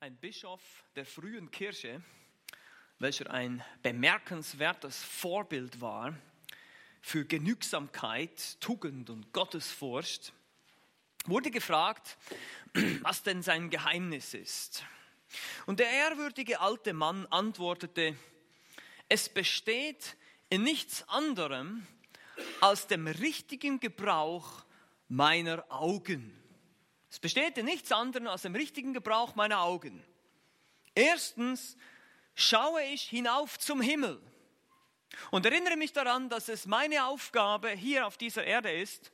ein Bischof der frühen Kirche, welcher ein bemerkenswertes Vorbild war für Genügsamkeit, Tugend und Gottesfurcht, wurde gefragt, was denn sein Geheimnis ist. Und der ehrwürdige alte Mann antwortete, es besteht in nichts anderem als dem richtigen Gebrauch meiner Augen. Es besteht in nichts anderem als dem richtigen Gebrauch meiner Augen. Erstens schaue ich hinauf zum Himmel und erinnere mich daran, dass es meine Aufgabe hier auf dieser Erde ist,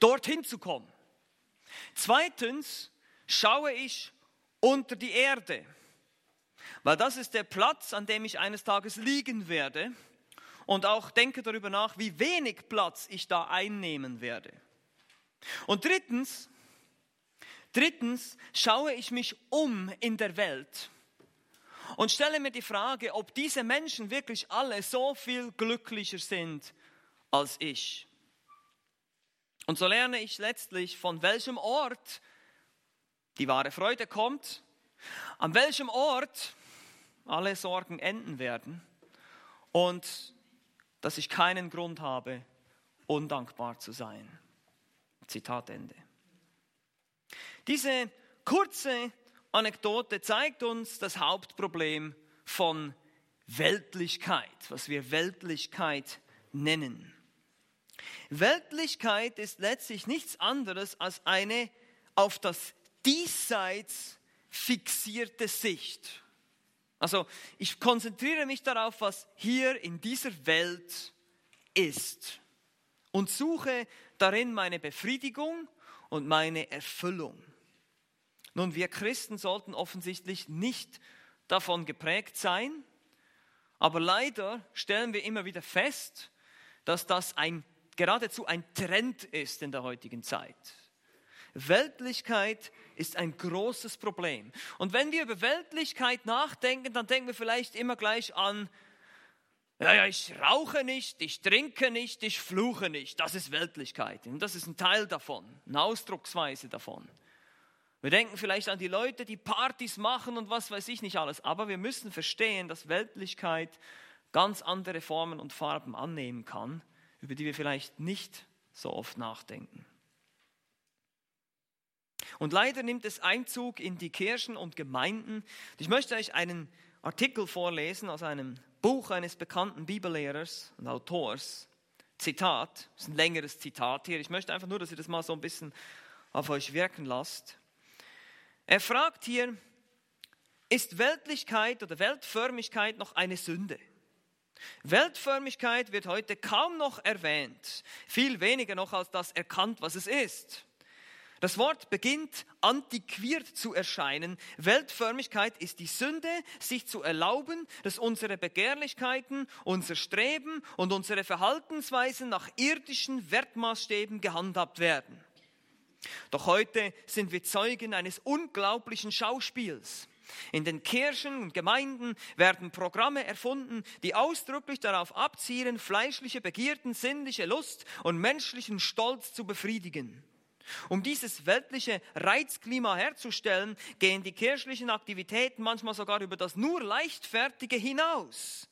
dorthin zu kommen. Zweitens schaue ich unter die Erde, weil das ist der Platz, an dem ich eines Tages liegen werde und auch denke darüber nach, wie wenig Platz ich da einnehmen werde. Und drittens, drittens schaue ich mich um in der Welt und stelle mir die Frage, ob diese Menschen wirklich alle so viel glücklicher sind als ich. Und so lerne ich letztlich, von welchem Ort die wahre Freude kommt, an welchem Ort alle Sorgen enden werden und dass ich keinen Grund habe, undankbar zu sein. Zitat Ende. Diese kurze Anekdote zeigt uns das Hauptproblem von Weltlichkeit, was wir Weltlichkeit nennen. Weltlichkeit ist letztlich nichts anderes als eine auf das Diesseits fixierte Sicht. Also ich konzentriere mich darauf, was hier in dieser Welt ist und suche darin meine Befriedigung und meine Erfüllung. Nun, wir Christen sollten offensichtlich nicht davon geprägt sein, aber leider stellen wir immer wieder fest, dass das ein, geradezu ein Trend ist in der heutigen Zeit. Weltlichkeit ist ein großes Problem. Und wenn wir über Weltlichkeit nachdenken, dann denken wir vielleicht immer gleich an, ja, ja, ich rauche nicht, ich trinke nicht, ich fluche nicht. Das ist Weltlichkeit. Und das ist ein Teil davon, eine Ausdrucksweise davon. Wir denken vielleicht an die Leute, die Partys machen und was weiß ich nicht alles. Aber wir müssen verstehen, dass Weltlichkeit ganz andere Formen und Farben annehmen kann, über die wir vielleicht nicht so oft nachdenken. Und leider nimmt es Einzug in die Kirchen und Gemeinden. Ich möchte euch einen Artikel vorlesen aus einem Buch eines bekannten Bibellehrers und Autors. Zitat, das ist ein längeres Zitat hier. Ich möchte einfach nur, dass ihr das mal so ein bisschen auf euch wirken lasst. Er fragt hier, ist Weltlichkeit oder Weltförmigkeit noch eine Sünde? Weltförmigkeit wird heute kaum noch erwähnt, viel weniger noch als das erkannt, was es ist. Das Wort beginnt antiquiert zu erscheinen. Weltförmigkeit ist die Sünde, sich zu erlauben, dass unsere Begehrlichkeiten, unser Streben und unsere Verhaltensweisen nach irdischen Wertmaßstäben gehandhabt werden. Doch heute sind wir Zeugen eines unglaublichen Schauspiels. In den Kirchen und Gemeinden werden Programme erfunden, die ausdrücklich darauf abzielen, fleischliche Begierden, sinnliche Lust und menschlichen Stolz zu befriedigen. Um dieses weltliche Reizklima herzustellen, gehen die kirchlichen Aktivitäten manchmal sogar über das nur leichtfertige hinaus.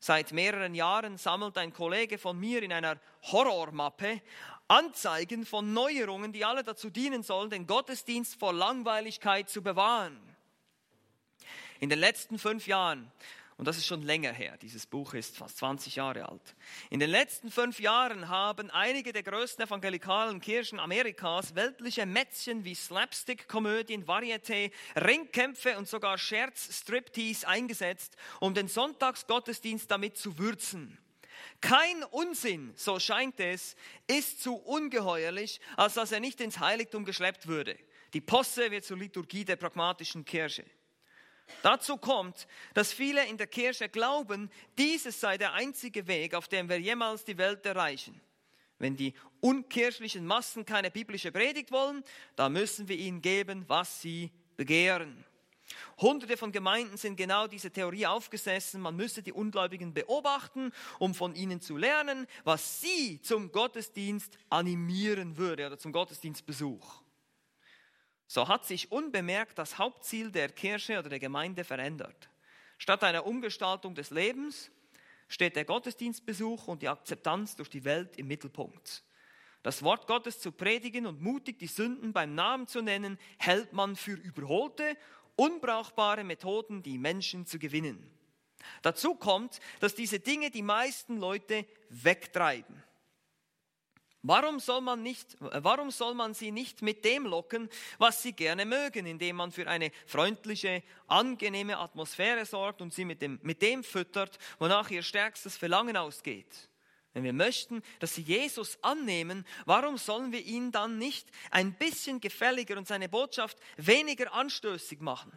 Seit mehreren Jahren sammelt ein Kollege von mir in einer Horrormappe Anzeigen von Neuerungen, die alle dazu dienen sollen, den Gottesdienst vor Langweiligkeit zu bewahren. In den letzten fünf Jahren, und das ist schon länger her, dieses Buch ist fast 20 Jahre alt, in den letzten fünf Jahren haben einige der größten evangelikalen Kirchen Amerikas weltliche Mätzchen wie Slapstick-Komödien, Varieté, Ringkämpfe und sogar Scherz-Striptease eingesetzt, um den Sonntagsgottesdienst damit zu würzen. Kein Unsinn, so scheint es, ist zu ungeheuerlich, als dass er nicht ins Heiligtum geschleppt würde. Die Posse wird zur Liturgie der pragmatischen Kirche. Dazu kommt, dass viele in der Kirche glauben, dieses sei der einzige Weg, auf dem wir jemals die Welt erreichen. Wenn die unkirchlichen Massen keine biblische Predigt wollen, dann müssen wir ihnen geben, was sie begehren. Hunderte von Gemeinden sind genau diese Theorie aufgesessen. Man müsse die Ungläubigen beobachten, um von ihnen zu lernen, was sie zum Gottesdienst animieren würde oder zum Gottesdienstbesuch. So hat sich unbemerkt das Hauptziel der Kirche oder der Gemeinde verändert. Statt einer Umgestaltung des Lebens steht der Gottesdienstbesuch und die Akzeptanz durch die Welt im Mittelpunkt. Das Wort Gottes zu predigen und mutig die Sünden beim Namen zu nennen, hält man für überholte, unbrauchbare Methoden, die Menschen zu gewinnen. Dazu kommt, dass diese Dinge die meisten Leute wegtreiben. Warum soll, man nicht, warum soll man sie nicht mit dem locken, was sie gerne mögen, indem man für eine freundliche, angenehme Atmosphäre sorgt und sie mit dem, mit dem füttert, wonach ihr stärkstes Verlangen ausgeht? Wenn wir möchten, dass sie Jesus annehmen, warum sollen wir ihn dann nicht ein bisschen gefälliger und seine Botschaft weniger anstößig machen?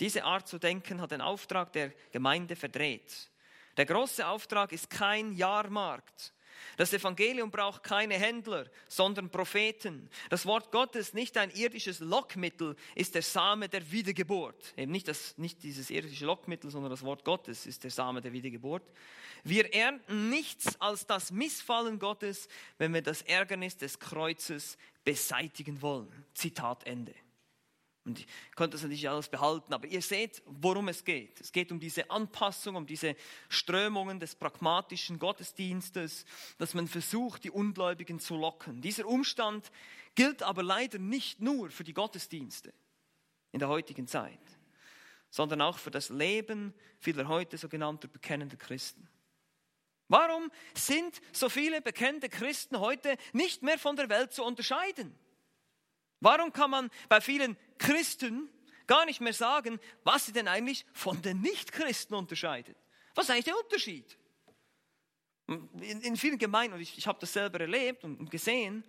Diese Art zu denken hat den Auftrag der Gemeinde verdreht. Der große Auftrag ist kein Jahrmarkt. Das Evangelium braucht keine Händler, sondern Propheten. Das Wort Gottes, nicht ein irdisches Lockmittel, ist der Same der Wiedergeburt. Eben nicht, das, nicht dieses irdische Lockmittel, sondern das Wort Gottes ist der Same der Wiedergeburt. Wir ernten nichts als das Missfallen Gottes, wenn wir das Ärgernis des Kreuzes beseitigen wollen. Zitat Ende. Und ich konnte das natürlich alles behalten, aber ihr seht, worum es geht. Es geht um diese Anpassung, um diese Strömungen des pragmatischen Gottesdienstes, dass man versucht, die Ungläubigen zu locken. Dieser Umstand gilt aber leider nicht nur für die Gottesdienste in der heutigen Zeit, sondern auch für das Leben vieler heute sogenannter bekennender Christen. Warum sind so viele bekennende Christen heute nicht mehr von der Welt zu unterscheiden? Warum kann man bei vielen Christen gar nicht mehr sagen, was sie denn eigentlich von den Nichtchristen unterscheidet? Was ist eigentlich der Unterschied? In, in vielen Gemeinden, und ich, ich habe das selber erlebt und, und gesehen,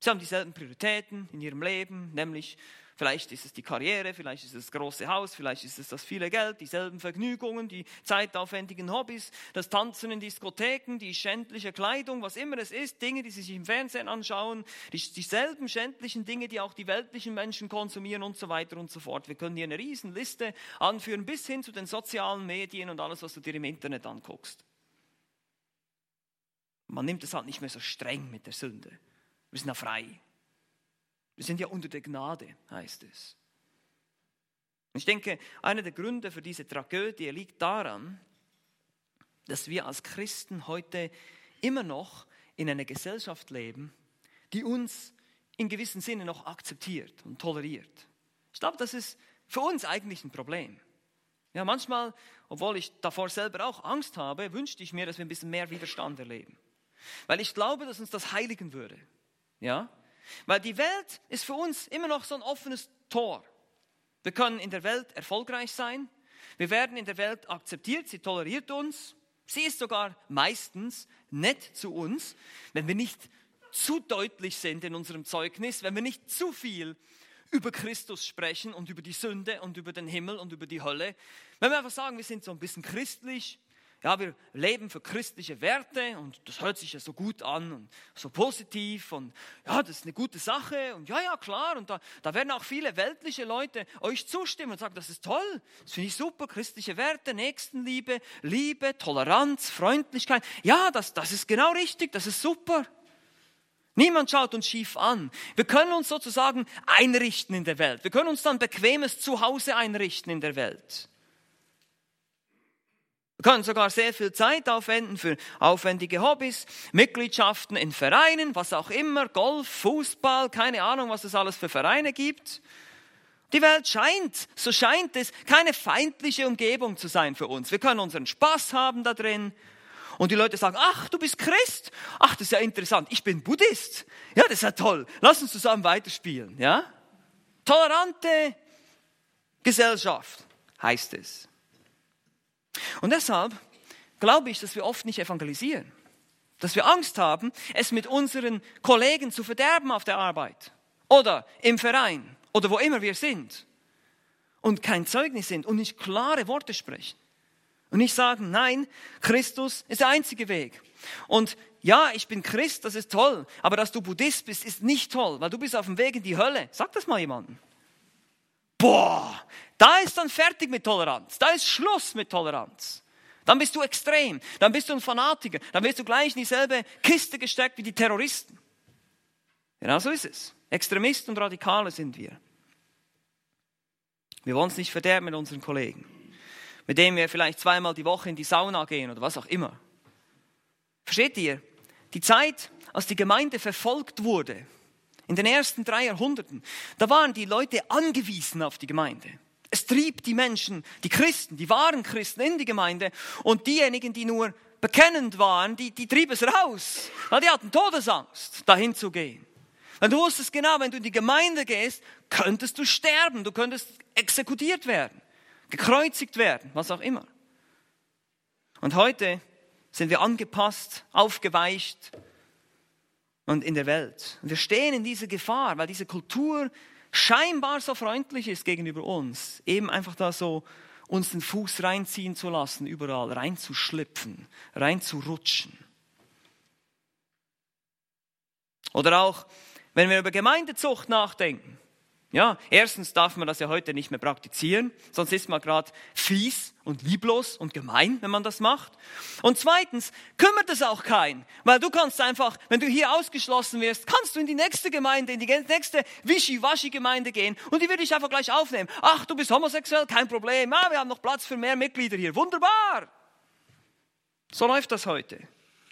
sie haben dieselben Prioritäten in ihrem Leben, nämlich Vielleicht ist es die Karriere, vielleicht ist es das große Haus, vielleicht ist es das viele Geld, dieselben Vergnügungen, die zeitaufwendigen Hobbys, das Tanzen in Diskotheken, die schändliche Kleidung, was immer es ist, Dinge, die sie sich im Fernsehen anschauen, die, dieselben schändlichen Dinge, die auch die weltlichen Menschen konsumieren und so weiter und so fort. Wir können hier eine Riesenliste anführen, bis hin zu den sozialen Medien und alles, was du dir im Internet anguckst. Man nimmt es halt nicht mehr so streng mit der Sünde. Wir sind ja frei. Wir sind ja unter der Gnade, heißt es. Ich denke, einer der Gründe für diese Tragödie liegt daran, dass wir als Christen heute immer noch in einer Gesellschaft leben, die uns in gewissem Sinne noch akzeptiert und toleriert. Ich glaube, das ist für uns eigentlich ein Problem. Ja, manchmal, obwohl ich davor selber auch Angst habe, wünschte ich mir, dass wir ein bisschen mehr Widerstand erleben. Weil ich glaube, dass uns das heiligen würde. Ja? Weil die Welt ist für uns immer noch so ein offenes Tor. Wir können in der Welt erfolgreich sein. Wir werden in der Welt akzeptiert. Sie toleriert uns. Sie ist sogar meistens nett zu uns, wenn wir nicht zu deutlich sind in unserem Zeugnis, wenn wir nicht zu viel über Christus sprechen und über die Sünde und über den Himmel und über die Hölle. Wenn wir einfach sagen, wir sind so ein bisschen christlich, ja, wir leben für christliche Werte und das hört sich ja so gut an und so positiv und ja, das ist eine gute Sache und ja, ja, klar und da, da werden auch viele weltliche Leute euch zustimmen und sagen, das ist toll, das finde ich super, christliche Werte, Nächstenliebe, Liebe, Toleranz, Freundlichkeit. Ja, das, das ist genau richtig, das ist super. Niemand schaut uns schief an. Wir können uns sozusagen einrichten in der Welt. Wir können uns dann bequemes Zuhause einrichten in der Welt. Wir können sogar sehr viel Zeit aufwenden für aufwendige Hobbys, Mitgliedschaften in Vereinen, was auch immer, Golf, Fußball, keine Ahnung, was es alles für Vereine gibt. Die Welt scheint, so scheint es, keine feindliche Umgebung zu sein für uns. Wir können unseren Spaß haben da drin. Und die Leute sagen, ach, du bist Christ. Ach, das ist ja interessant. Ich bin Buddhist. Ja, das ist ja toll. Lass uns zusammen weiterspielen. Ja? Tolerante Gesellschaft heißt es. Und deshalb glaube ich, dass wir oft nicht evangelisieren. Dass wir Angst haben, es mit unseren Kollegen zu verderben auf der Arbeit oder im Verein oder wo immer wir sind und kein Zeugnis sind und nicht klare Worte sprechen. Und nicht sagen, nein, Christus ist der einzige Weg. Und ja, ich bin Christ, das ist toll, aber dass du Buddhist bist, ist nicht toll, weil du bist auf dem Weg in die Hölle. Sag das mal jemandem. Boah, da ist dann fertig mit Toleranz. Da ist Schluss mit Toleranz. Dann bist du extrem. Dann bist du ein Fanatiker. Dann wirst du gleich in dieselbe Kiste gesteckt wie die Terroristen. Genau so ist es. Extremisten und Radikale sind wir. Wir wollen es nicht verderben mit unseren Kollegen, mit denen wir vielleicht zweimal die Woche in die Sauna gehen oder was auch immer. Versteht ihr? Die Zeit, als die Gemeinde verfolgt wurde, in den ersten drei Jahrhunderten, da waren die Leute angewiesen auf die Gemeinde. Es trieb die Menschen, die Christen, die wahren Christen in die Gemeinde und diejenigen, die nur bekennend waren, die, die trieb es raus, weil die hatten Todesangst, dahin zu gehen. Weil du wusstest genau, wenn du in die Gemeinde gehst, könntest du sterben, du könntest exekutiert werden, gekreuzigt werden, was auch immer. Und heute sind wir angepasst, aufgeweicht und in der Welt. Und wir stehen in dieser Gefahr, weil diese Kultur scheinbar so freundlich ist gegenüber uns, eben einfach da so uns den Fuß reinziehen zu lassen, überall reinzuschlüpfen, reinzurutschen. Oder auch, wenn wir über Gemeindezucht nachdenken. Ja, erstens darf man das ja heute nicht mehr praktizieren, sonst ist man gerade fies und lieblos und gemein, wenn man das macht. Und zweitens kümmert es auch keinen, weil du kannst einfach, wenn du hier ausgeschlossen wirst, kannst du in die nächste Gemeinde, in die nächste Wischi-Waschi-Gemeinde gehen und die würde ich einfach gleich aufnehmen. Ach, du bist homosexuell, kein Problem. Ah, wir haben noch Platz für mehr Mitglieder hier. Wunderbar. So läuft das heute.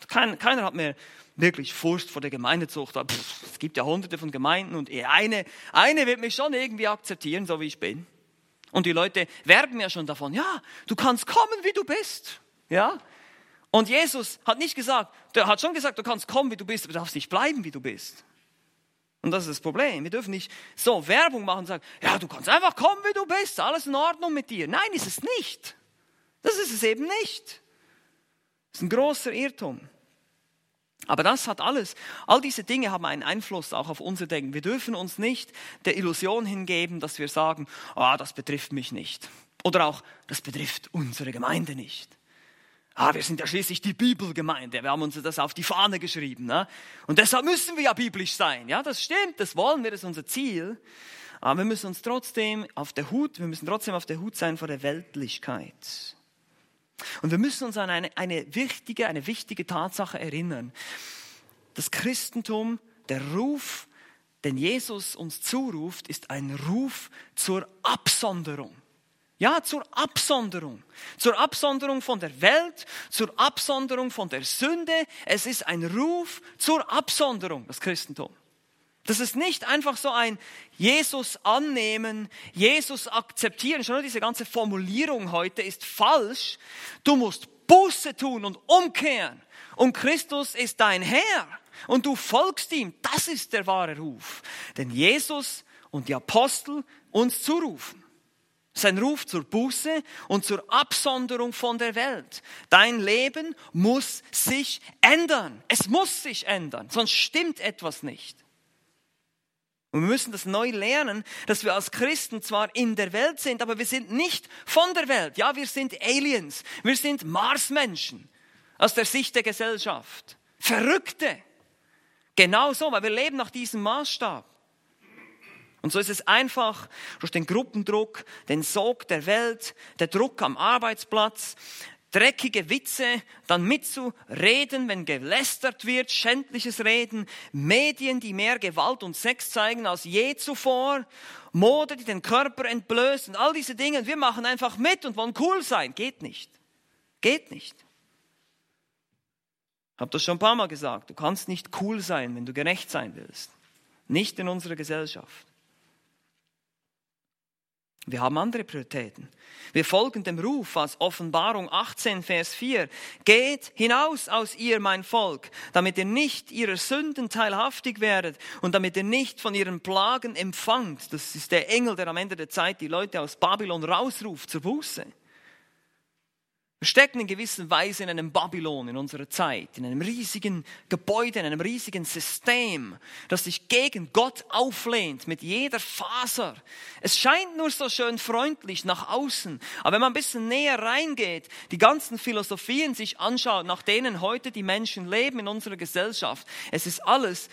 Kein, keiner hat mehr wirklich Furcht vor der Gemeindezucht habe. es gibt ja hunderte von Gemeinden und eine, eine wird mich schon irgendwie akzeptieren, so wie ich bin. Und die Leute werben ja schon davon, ja, du kannst kommen, wie du bist. Ja? Und Jesus hat nicht gesagt, der hat schon gesagt, du kannst kommen, wie du bist, aber du darfst nicht bleiben, wie du bist. Und das ist das Problem. Wir dürfen nicht so Werbung machen und sagen, ja, du kannst einfach kommen, wie du bist, alles in Ordnung mit dir. Nein, ist es nicht. Das ist es eben nicht. Das ist ein großer Irrtum. Aber das hat alles, all diese Dinge haben einen Einfluss auch auf unser Denken. Wir dürfen uns nicht der Illusion hingeben, dass wir sagen, ah, das betrifft mich nicht. Oder auch, das betrifft unsere Gemeinde nicht. Ah, wir sind ja schließlich die Bibelgemeinde. Wir haben uns das auf die Fahne geschrieben. Ne? Und deshalb müssen wir ja biblisch sein. Ja, das stimmt, das wollen wir, das ist unser Ziel. Aber wir müssen uns trotzdem auf der Hut, wir müssen trotzdem auf der Hut sein vor der Weltlichkeit. Und wir müssen uns an eine, eine wichtige, eine wichtige Tatsache erinnern. Das Christentum, der Ruf, den Jesus uns zuruft, ist ein Ruf zur Absonderung. Ja, zur Absonderung. Zur Absonderung von der Welt, zur Absonderung von der Sünde. Es ist ein Ruf zur Absonderung, das Christentum. Das ist nicht einfach so ein Jesus annehmen, Jesus akzeptieren. Schon diese ganze Formulierung heute ist falsch. Du musst Buße tun und umkehren. Und Christus ist dein Herr. Und du folgst ihm. Das ist der wahre Ruf. Denn Jesus und die Apostel uns zurufen. Sein Ruf zur Buße und zur Absonderung von der Welt. Dein Leben muss sich ändern. Es muss sich ändern, sonst stimmt etwas nicht. Und wir müssen das neu lernen, dass wir als Christen zwar in der Welt sind, aber wir sind nicht von der Welt. Ja, wir sind Aliens. Wir sind Marsmenschen aus der Sicht der Gesellschaft. Verrückte. Genau so, weil wir leben nach diesem Maßstab. Und so ist es einfach durch den Gruppendruck, den Sog der Welt, der Druck am Arbeitsplatz, dreckige Witze dann mitzureden, wenn gelästert wird, schändliches Reden, Medien, die mehr Gewalt und Sex zeigen als je zuvor, Mode, die den Körper entblößt und all diese Dinge. Wir machen einfach mit und wollen cool sein. Geht nicht. Geht nicht. Ich habe das schon ein paar Mal gesagt. Du kannst nicht cool sein, wenn du gerecht sein willst. Nicht in unserer Gesellschaft. Wir haben andere Prioritäten. Wir folgen dem Ruf aus Offenbarung 18, Vers 4. Geht hinaus aus ihr, mein Volk, damit ihr nicht ihrer Sünden teilhaftig werdet und damit ihr nicht von ihren Plagen empfangt. Das ist der Engel, der am Ende der Zeit die Leute aus Babylon rausruft zur Buße. Wir stecken in gewisser Weise in einem Babylon in unserer Zeit, in einem riesigen Gebäude, in einem riesigen System, das sich gegen Gott auflehnt mit jeder Faser. Es scheint nur so schön freundlich nach außen, aber wenn man ein bisschen näher reingeht, die ganzen Philosophien sich anschaut, nach denen heute die Menschen leben in unserer Gesellschaft, es ist alles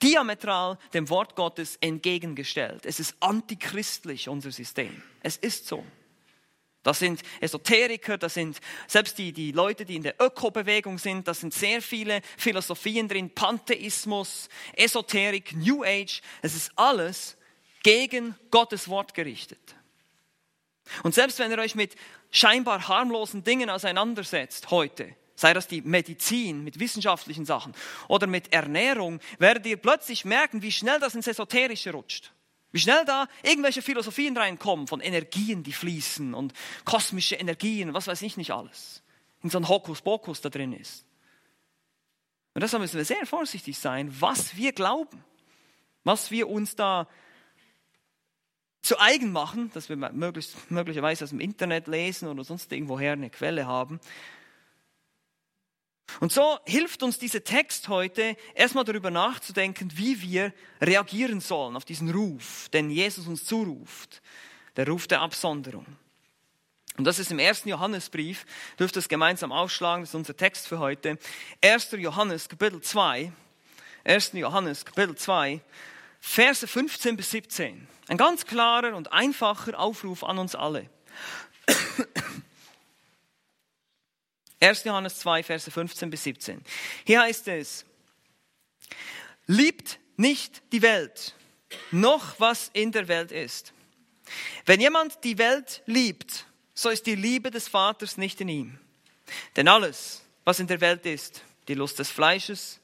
diametral dem Wort Gottes entgegengestellt. Es ist antichristlich, unser System. Es ist so. Das sind Esoteriker, das sind selbst die, die Leute, die in der Ökobewegung sind, da sind sehr viele Philosophien drin, Pantheismus, Esoterik, New Age. Es ist alles gegen Gottes Wort gerichtet. Und selbst wenn ihr euch mit scheinbar harmlosen Dingen auseinandersetzt heute, sei das die Medizin mit wissenschaftlichen Sachen oder mit Ernährung, werdet ihr plötzlich merken, wie schnell das ins Esoterische rutscht. Wie schnell da irgendwelche Philosophien reinkommen von Energien, die fließen und kosmische Energien, was weiß ich nicht alles. In so ein Hokuspokus da drin ist. Und deshalb müssen wir sehr vorsichtig sein, was wir glauben, was wir uns da zu eigen machen, dass wir möglichst, möglicherweise aus dem Internet lesen oder sonst irgendwoher eine Quelle haben. Und so hilft uns dieser Text heute, erstmal darüber nachzudenken, wie wir reagieren sollen auf diesen Ruf, den Jesus uns zuruft, der Ruf der Absonderung. Und das ist im ersten Johannesbrief, dürft es gemeinsam aufschlagen, das ist unser Text für heute. 1. Johannes, Kapitel 2, 1. Johannes, Kapitel 2, Verse 15 bis 17. Ein ganz klarer und einfacher Aufruf an uns alle. 1. Johannes 2, Verse 15 bis 17. Hier heißt es, liebt nicht die Welt, noch was in der Welt ist. Wenn jemand die Welt liebt, so ist die Liebe des Vaters nicht in ihm. Denn alles, was in der Welt ist, die Lust des Fleisches,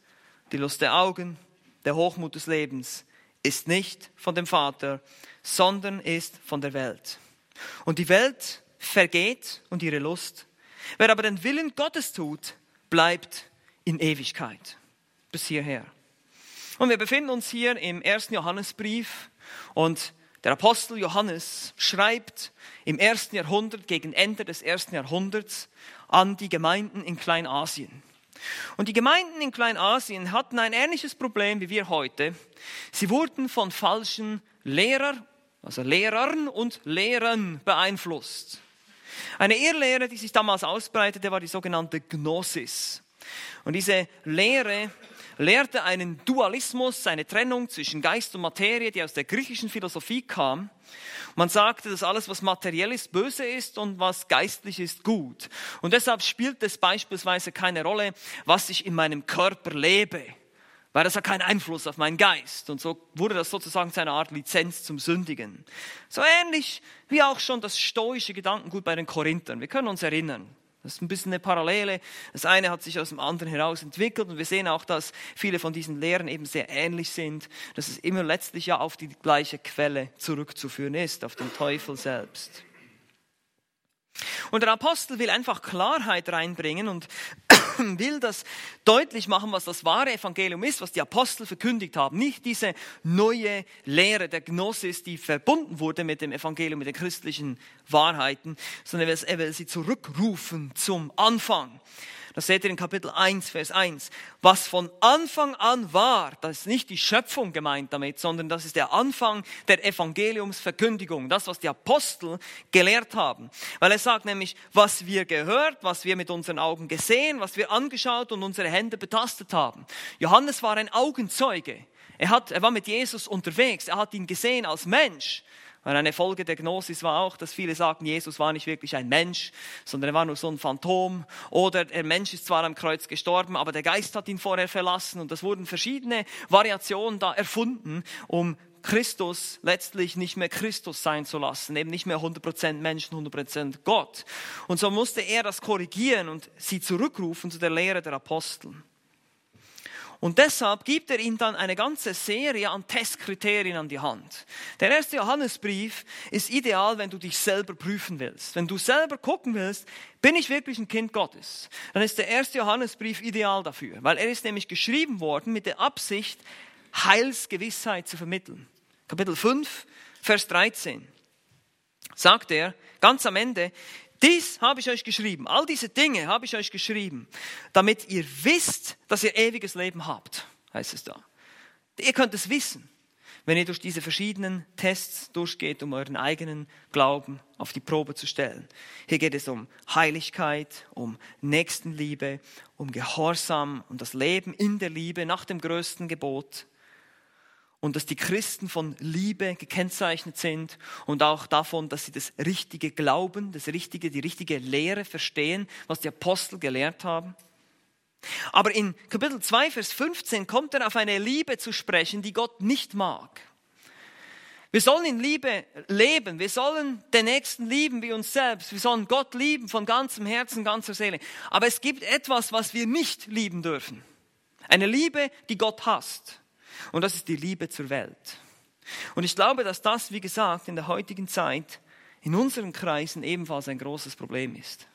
die Lust der Augen, der Hochmut des Lebens, ist nicht von dem Vater, sondern ist von der Welt. Und die Welt vergeht und ihre Lust Wer aber den Willen Gottes tut, bleibt in Ewigkeit. Bis hierher. Und wir befinden uns hier im ersten Johannesbrief und der Apostel Johannes schreibt im ersten Jahrhundert, gegen Ende des ersten Jahrhunderts, an die Gemeinden in Kleinasien. Und die Gemeinden in Kleinasien hatten ein ähnliches Problem wie wir heute. Sie wurden von falschen Lehrern, also Lehrern und Lehrern beeinflusst. Eine Irrlehre, die sich damals ausbreitete, war die sogenannte Gnosis. Und diese Lehre lehrte einen Dualismus, eine Trennung zwischen Geist und Materie, die aus der griechischen Philosophie kam. Man sagte, dass alles, was materiell ist, böse ist und was geistlich ist, gut. Und deshalb spielt es beispielsweise keine Rolle, was ich in meinem Körper lebe weil das hat keinen Einfluss auf meinen Geist. Und so wurde das sozusagen zu einer Art Lizenz zum Sündigen. So ähnlich wie auch schon das stoische Gedankengut bei den Korinthern. Wir können uns erinnern. Das ist ein bisschen eine Parallele. Das eine hat sich aus dem anderen heraus entwickelt und wir sehen auch, dass viele von diesen Lehren eben sehr ähnlich sind, dass es immer letztlich ja auf die gleiche Quelle zurückzuführen ist, auf den Teufel selbst. Und der Apostel will einfach Klarheit reinbringen und will das deutlich machen, was das wahre Evangelium ist, was die Apostel verkündigt haben. Nicht diese neue Lehre der Gnosis, die verbunden wurde mit dem Evangelium, mit den christlichen Wahrheiten, sondern er will sie zurückrufen zum Anfang. Das seht ihr in Kapitel 1, Vers 1. Was von Anfang an war, das ist nicht die Schöpfung gemeint damit, sondern das ist der Anfang der Evangeliumsverkündigung. Das, was die Apostel gelehrt haben. Weil er sagt nämlich, was wir gehört, was wir mit unseren Augen gesehen, was wir angeschaut und unsere Hände betastet haben. Johannes war ein Augenzeuge. Er, hat, er war mit Jesus unterwegs. Er hat ihn gesehen als Mensch. Und eine Folge der Gnosis war auch, dass viele sagten, Jesus war nicht wirklich ein Mensch, sondern er war nur so ein Phantom. Oder der Mensch ist zwar am Kreuz gestorben, aber der Geist hat ihn vorher verlassen. Und das wurden verschiedene Variationen da erfunden, um Christus letztlich nicht mehr Christus sein zu lassen, eben nicht mehr 100% Menschen, 100% Gott. Und so musste er das korrigieren und sie zurückrufen zu der Lehre der Apostel. Und deshalb gibt er ihnen dann eine ganze Serie an Testkriterien an die Hand. Der erste Johannesbrief ist ideal, wenn du dich selber prüfen willst. Wenn du selber gucken willst, bin ich wirklich ein Kind Gottes? Dann ist der erste Johannesbrief ideal dafür, weil er ist nämlich geschrieben worden mit der Absicht, Heilsgewissheit zu vermitteln. Kapitel 5, Vers 13 sagt er ganz am Ende, dies habe ich euch geschrieben, all diese Dinge habe ich euch geschrieben, damit ihr wisst, dass ihr ewiges Leben habt, heißt es da. Ihr könnt es wissen, wenn ihr durch diese verschiedenen Tests durchgeht, um euren eigenen Glauben auf die Probe zu stellen. Hier geht es um Heiligkeit, um Nächstenliebe, um Gehorsam, um das Leben in der Liebe nach dem größten Gebot. Und dass die Christen von Liebe gekennzeichnet sind und auch davon, dass sie das richtige Glauben, das richtige, die richtige Lehre verstehen, was die Apostel gelehrt haben. Aber in Kapitel 2, Vers 15 kommt er auf eine Liebe zu sprechen, die Gott nicht mag. Wir sollen in Liebe leben. Wir sollen den Nächsten lieben wie uns selbst. Wir sollen Gott lieben von ganzem Herzen, ganzer Seele. Aber es gibt etwas, was wir nicht lieben dürfen. Eine Liebe, die Gott hasst. Und das ist die Liebe zur Welt. Und ich glaube, dass das, wie gesagt, in der heutigen Zeit in unseren Kreisen ebenfalls ein großes Problem ist.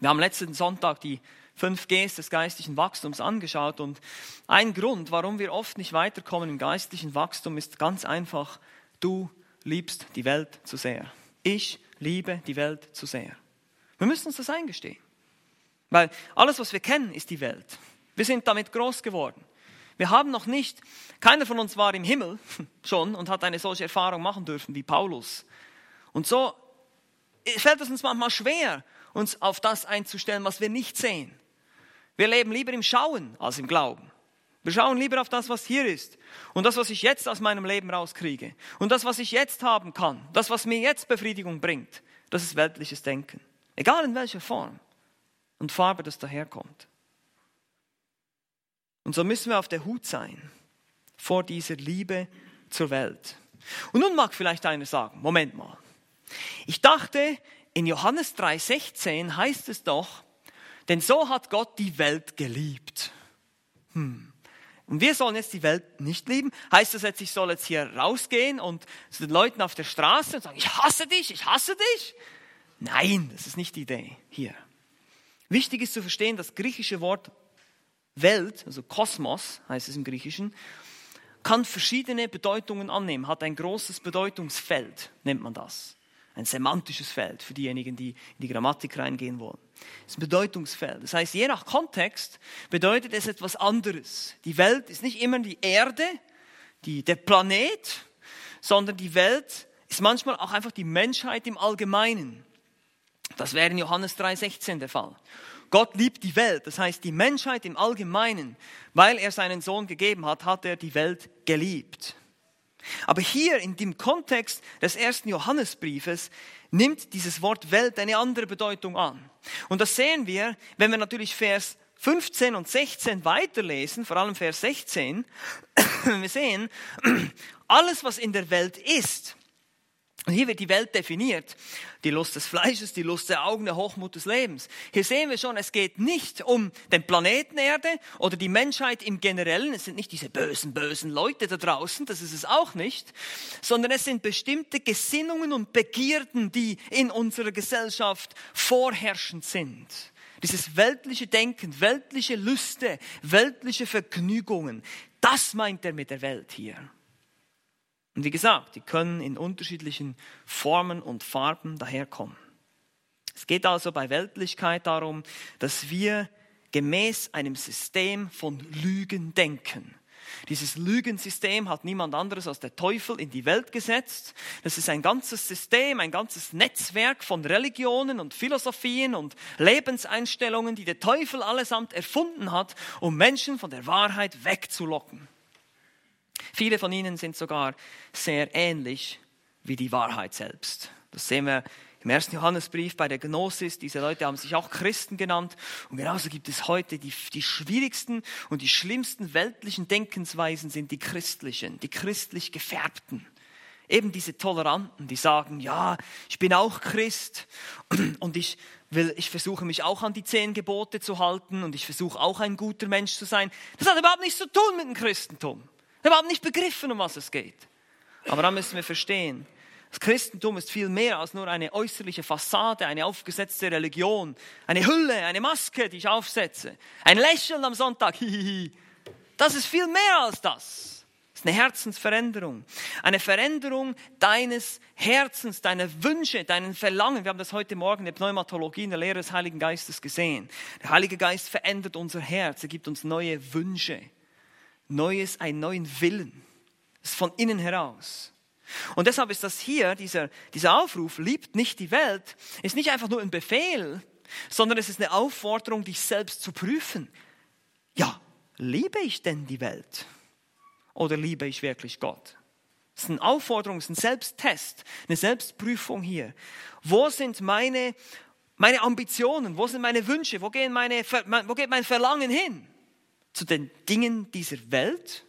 Wir haben letzten Sonntag die fünf Gs des geistlichen Wachstums angeschaut und ein Grund, warum wir oft nicht weiterkommen im geistlichen Wachstum, ist ganz einfach, du liebst die Welt zu sehr. Ich liebe die Welt zu sehr. Wir müssen uns das eingestehen. Weil alles, was wir kennen, ist die Welt. Wir sind damit groß geworden. Wir haben noch nicht, keiner von uns war im Himmel schon und hat eine solche Erfahrung machen dürfen wie Paulus. Und so fällt es uns manchmal schwer, uns auf das einzustellen, was wir nicht sehen. Wir leben lieber im Schauen als im Glauben. Wir schauen lieber auf das, was hier ist und das, was ich jetzt aus meinem Leben rauskriege und das, was ich jetzt haben kann, das, was mir jetzt Befriedigung bringt. Das ist weltliches Denken. Egal in welcher Form und Farbe das daherkommt. Und so müssen wir auf der Hut sein vor dieser Liebe zur Welt. Und nun mag vielleicht einer sagen, Moment mal. Ich dachte, in Johannes 3:16 heißt es doch, denn so hat Gott die Welt geliebt. Hm. Und wir sollen jetzt die Welt nicht lieben. Heißt das jetzt, ich soll jetzt hier rausgehen und zu den Leuten auf der Straße und sagen, ich hasse dich, ich hasse dich? Nein, das ist nicht die Idee hier. Wichtig ist zu verstehen, das griechische Wort Welt, also Kosmos heißt es im Griechischen, kann verschiedene Bedeutungen annehmen, hat ein großes Bedeutungsfeld, nennt man das. Ein semantisches Feld für diejenigen, die in die Grammatik reingehen wollen. Das ist ein Bedeutungsfeld. Das heißt, je nach Kontext bedeutet es etwas anderes. Die Welt ist nicht immer die Erde, die, der Planet, sondern die Welt ist manchmal auch einfach die Menschheit im Allgemeinen. Das wäre in Johannes 3,16 der Fall. Gott liebt die Welt, das heißt die Menschheit im Allgemeinen. Weil er seinen Sohn gegeben hat, hat er die Welt geliebt. Aber hier in dem Kontext des ersten Johannesbriefes nimmt dieses Wort Welt eine andere Bedeutung an. Und das sehen wir, wenn wir natürlich Vers 15 und 16 weiterlesen, vor allem Vers 16, wir sehen, alles, was in der Welt ist, und hier wird die Welt definiert. Die Lust des Fleisches, die Lust der Augen, der Hochmut des Lebens. Hier sehen wir schon, es geht nicht um den Planeten Erde oder die Menschheit im Generellen. Es sind nicht diese bösen, bösen Leute da draußen, das ist es auch nicht, sondern es sind bestimmte Gesinnungen und Begierden, die in unserer Gesellschaft vorherrschend sind. Dieses weltliche Denken, weltliche Lüste, weltliche Vergnügungen, das meint er mit der Welt hier. Und wie gesagt, die können in unterschiedlichen Formen und Farben daherkommen. Es geht also bei Weltlichkeit darum, dass wir gemäß einem System von Lügen denken. Dieses Lügensystem hat niemand anderes als der Teufel in die Welt gesetzt. Das ist ein ganzes System, ein ganzes Netzwerk von Religionen und Philosophien und Lebenseinstellungen, die der Teufel allesamt erfunden hat, um Menschen von der Wahrheit wegzulocken. Viele von ihnen sind sogar sehr ähnlich wie die Wahrheit selbst. Das sehen wir im ersten Johannesbrief bei der Gnosis. Diese Leute haben sich auch Christen genannt. Und genauso gibt es heute die, die schwierigsten und die schlimmsten weltlichen Denkensweisen sind die christlichen, die christlich gefärbten. Eben diese Toleranten, die sagen, ja, ich bin auch Christ und ich will, ich versuche mich auch an die zehn Gebote zu halten und ich versuche auch ein guter Mensch zu sein. Das hat überhaupt nichts zu tun mit dem Christentum. Wir haben nicht begriffen, um was es geht. Aber da müssen wir verstehen, das Christentum ist viel mehr als nur eine äußerliche Fassade, eine aufgesetzte Religion, eine Hülle, eine Maske, die ich aufsetze, ein Lächeln am Sonntag. Das ist viel mehr als das. Das ist eine Herzensveränderung. Eine Veränderung deines Herzens, deiner Wünsche, deinen Verlangen. Wir haben das heute Morgen in der Pneumatologie, in der Lehre des Heiligen Geistes gesehen. Der Heilige Geist verändert unser Herz. Er gibt uns neue Wünsche. Neues, einen neuen Willen. Das ist von innen heraus. Und deshalb ist das hier, dieser, dieser Aufruf, liebt nicht die Welt, ist nicht einfach nur ein Befehl, sondern es ist eine Aufforderung, dich selbst zu prüfen. Ja, liebe ich denn die Welt? oder liebe ich wirklich Gott? Das ist eine Aufforderung, das ist ein Selbsttest, eine Selbstprüfung hier. Wo sind meine, meine Ambitionen? Wo sind meine Wünsche? Wo, gehen meine, wo geht mein Verlangen hin? Zu den Dingen dieser Welt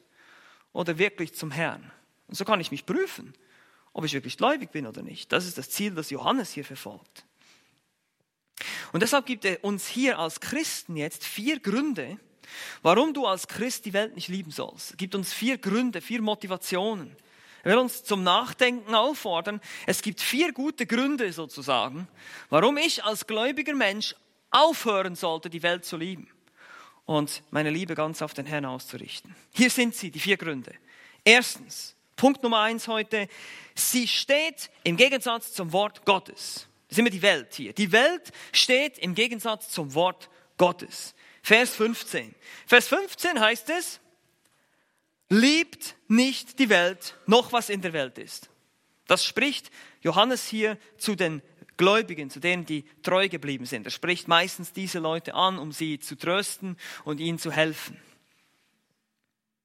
oder wirklich zum Herrn? Und so kann ich mich prüfen, ob ich wirklich gläubig bin oder nicht. Das ist das Ziel, das Johannes hier verfolgt. Und deshalb gibt er uns hier als Christen jetzt vier Gründe, warum du als Christ die Welt nicht lieben sollst. Er gibt uns vier Gründe, vier Motivationen. Er will uns zum Nachdenken auffordern. Es gibt vier gute Gründe sozusagen, warum ich als gläubiger Mensch aufhören sollte, die Welt zu lieben und meine Liebe ganz auf den Herrn auszurichten. Hier sind sie, die vier Gründe. Erstens, Punkt Nummer eins heute, sie steht im Gegensatz zum Wort Gottes. Das ist immer die Welt hier. Die Welt steht im Gegensatz zum Wort Gottes. Vers 15. Vers 15 heißt es, liebt nicht die Welt, noch was in der Welt ist. Das spricht Johannes hier zu den Gläubigen, zu denen, die treu geblieben sind. Er spricht meistens diese Leute an, um sie zu trösten und ihnen zu helfen.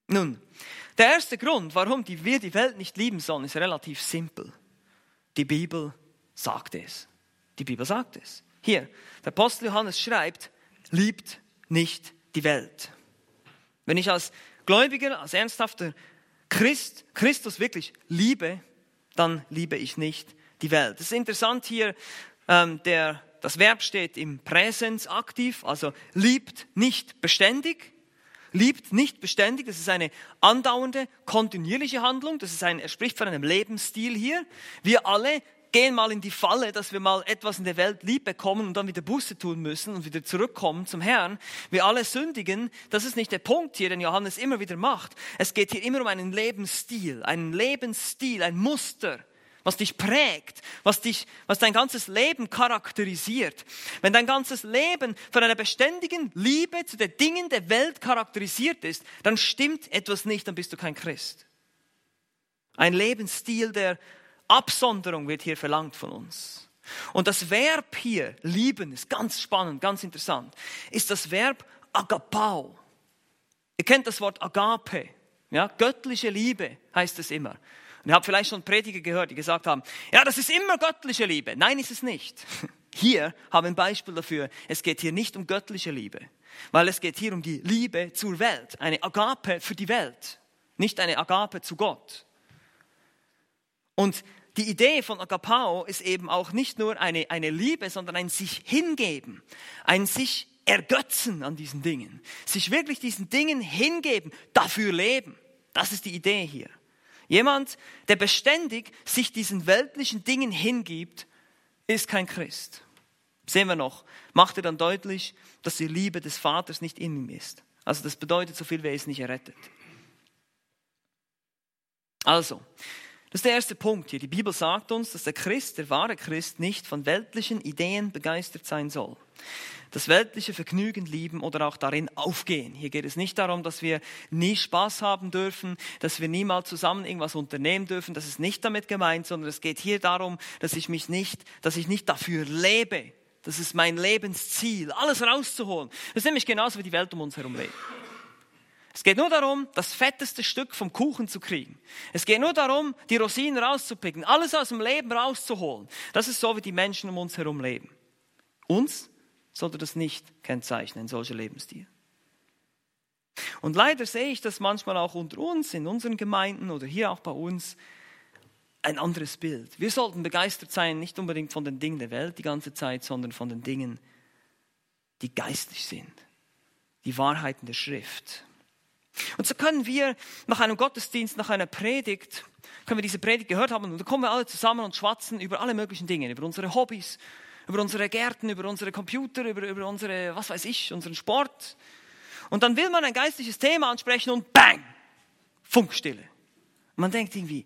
Nun, der erste Grund, warum wir die Welt nicht lieben sollen, ist relativ simpel. Die Bibel sagt es. Die Bibel sagt es. Hier, der Apostel Johannes schreibt, liebt nicht die Welt. Wenn ich als Gläubiger, als ernsthafter Christ, Christus wirklich liebe, dann liebe ich nicht die Welt. Es ist interessant hier, ähm, der, das Verb steht im Präsens aktiv, also liebt nicht beständig. Liebt nicht beständig, das ist eine andauernde, kontinuierliche Handlung, das ist ein, er spricht von einem Lebensstil hier. Wir alle gehen mal in die Falle, dass wir mal etwas in der Welt lieb bekommen und dann wieder Buße tun müssen und wieder zurückkommen zum Herrn. Wir alle sündigen. Das ist nicht der Punkt hier, den Johannes immer wieder macht. Es geht hier immer um einen Lebensstil, einen Lebensstil, ein Muster was dich prägt, was, dich, was dein ganzes Leben charakterisiert. Wenn dein ganzes Leben von einer beständigen Liebe zu den Dingen der Welt charakterisiert ist, dann stimmt etwas nicht, dann bist du kein Christ. Ein Lebensstil der Absonderung wird hier verlangt von uns. Und das Verb hier, lieben, ist ganz spannend, ganz interessant, ist das Verb agapao. Ihr kennt das Wort agape, ja, göttliche Liebe heißt es immer. Und ihr habt vielleicht schon Prediger gehört, die gesagt haben, ja, das ist immer göttliche Liebe. Nein, ist es nicht. Hier haben wir ein Beispiel dafür. Es geht hier nicht um göttliche Liebe, weil es geht hier um die Liebe zur Welt, eine Agape für die Welt, nicht eine Agape zu Gott. Und die Idee von Agapao ist eben auch nicht nur eine, eine Liebe, sondern ein sich hingeben, ein sich ergötzen an diesen Dingen, sich wirklich diesen Dingen hingeben, dafür leben. Das ist die Idee hier. Jemand, der beständig sich diesen weltlichen Dingen hingibt, ist kein Christ. Sehen wir noch, macht er dann deutlich, dass die Liebe des Vaters nicht in ihm ist. Also das bedeutet so viel, wer ist nicht errettet. Also, das ist der erste Punkt hier. Die Bibel sagt uns, dass der Christ, der wahre Christ, nicht von weltlichen Ideen begeistert sein soll. Das weltliche Vergnügen lieben oder auch darin aufgehen. Hier geht es nicht darum, dass wir nie Spaß haben dürfen, dass wir niemals zusammen irgendwas unternehmen dürfen. Das ist nicht damit gemeint, sondern es geht hier darum, dass ich mich nicht, dass ich nicht dafür lebe. Das ist mein Lebensziel, alles rauszuholen. Das ist nämlich genauso wie die Welt um uns herum lebt. Es geht nur darum, das fetteste Stück vom Kuchen zu kriegen. Es geht nur darum, die Rosinen rauszupicken, alles aus dem Leben rauszuholen. Das ist so, wie die Menschen um uns herum leben. Uns sollte das nicht kennzeichnen, solcher Lebensstil. Und leider sehe ich das manchmal auch unter uns, in unseren Gemeinden oder hier auch bei uns, ein anderes Bild. Wir sollten begeistert sein, nicht unbedingt von den Dingen der Welt die ganze Zeit, sondern von den Dingen, die geistig sind, die Wahrheiten der Schrift. Und so können wir nach einem Gottesdienst, nach einer Predigt, können wir diese Predigt gehört haben und dann kommen wir alle zusammen und schwatzen über alle möglichen Dinge, über unsere Hobbys, über unsere Gärten, über unsere Computer, über, über unsere, was weiß ich, unseren Sport. Und dann will man ein geistliches Thema ansprechen und bang, Funkstille. Man denkt irgendwie,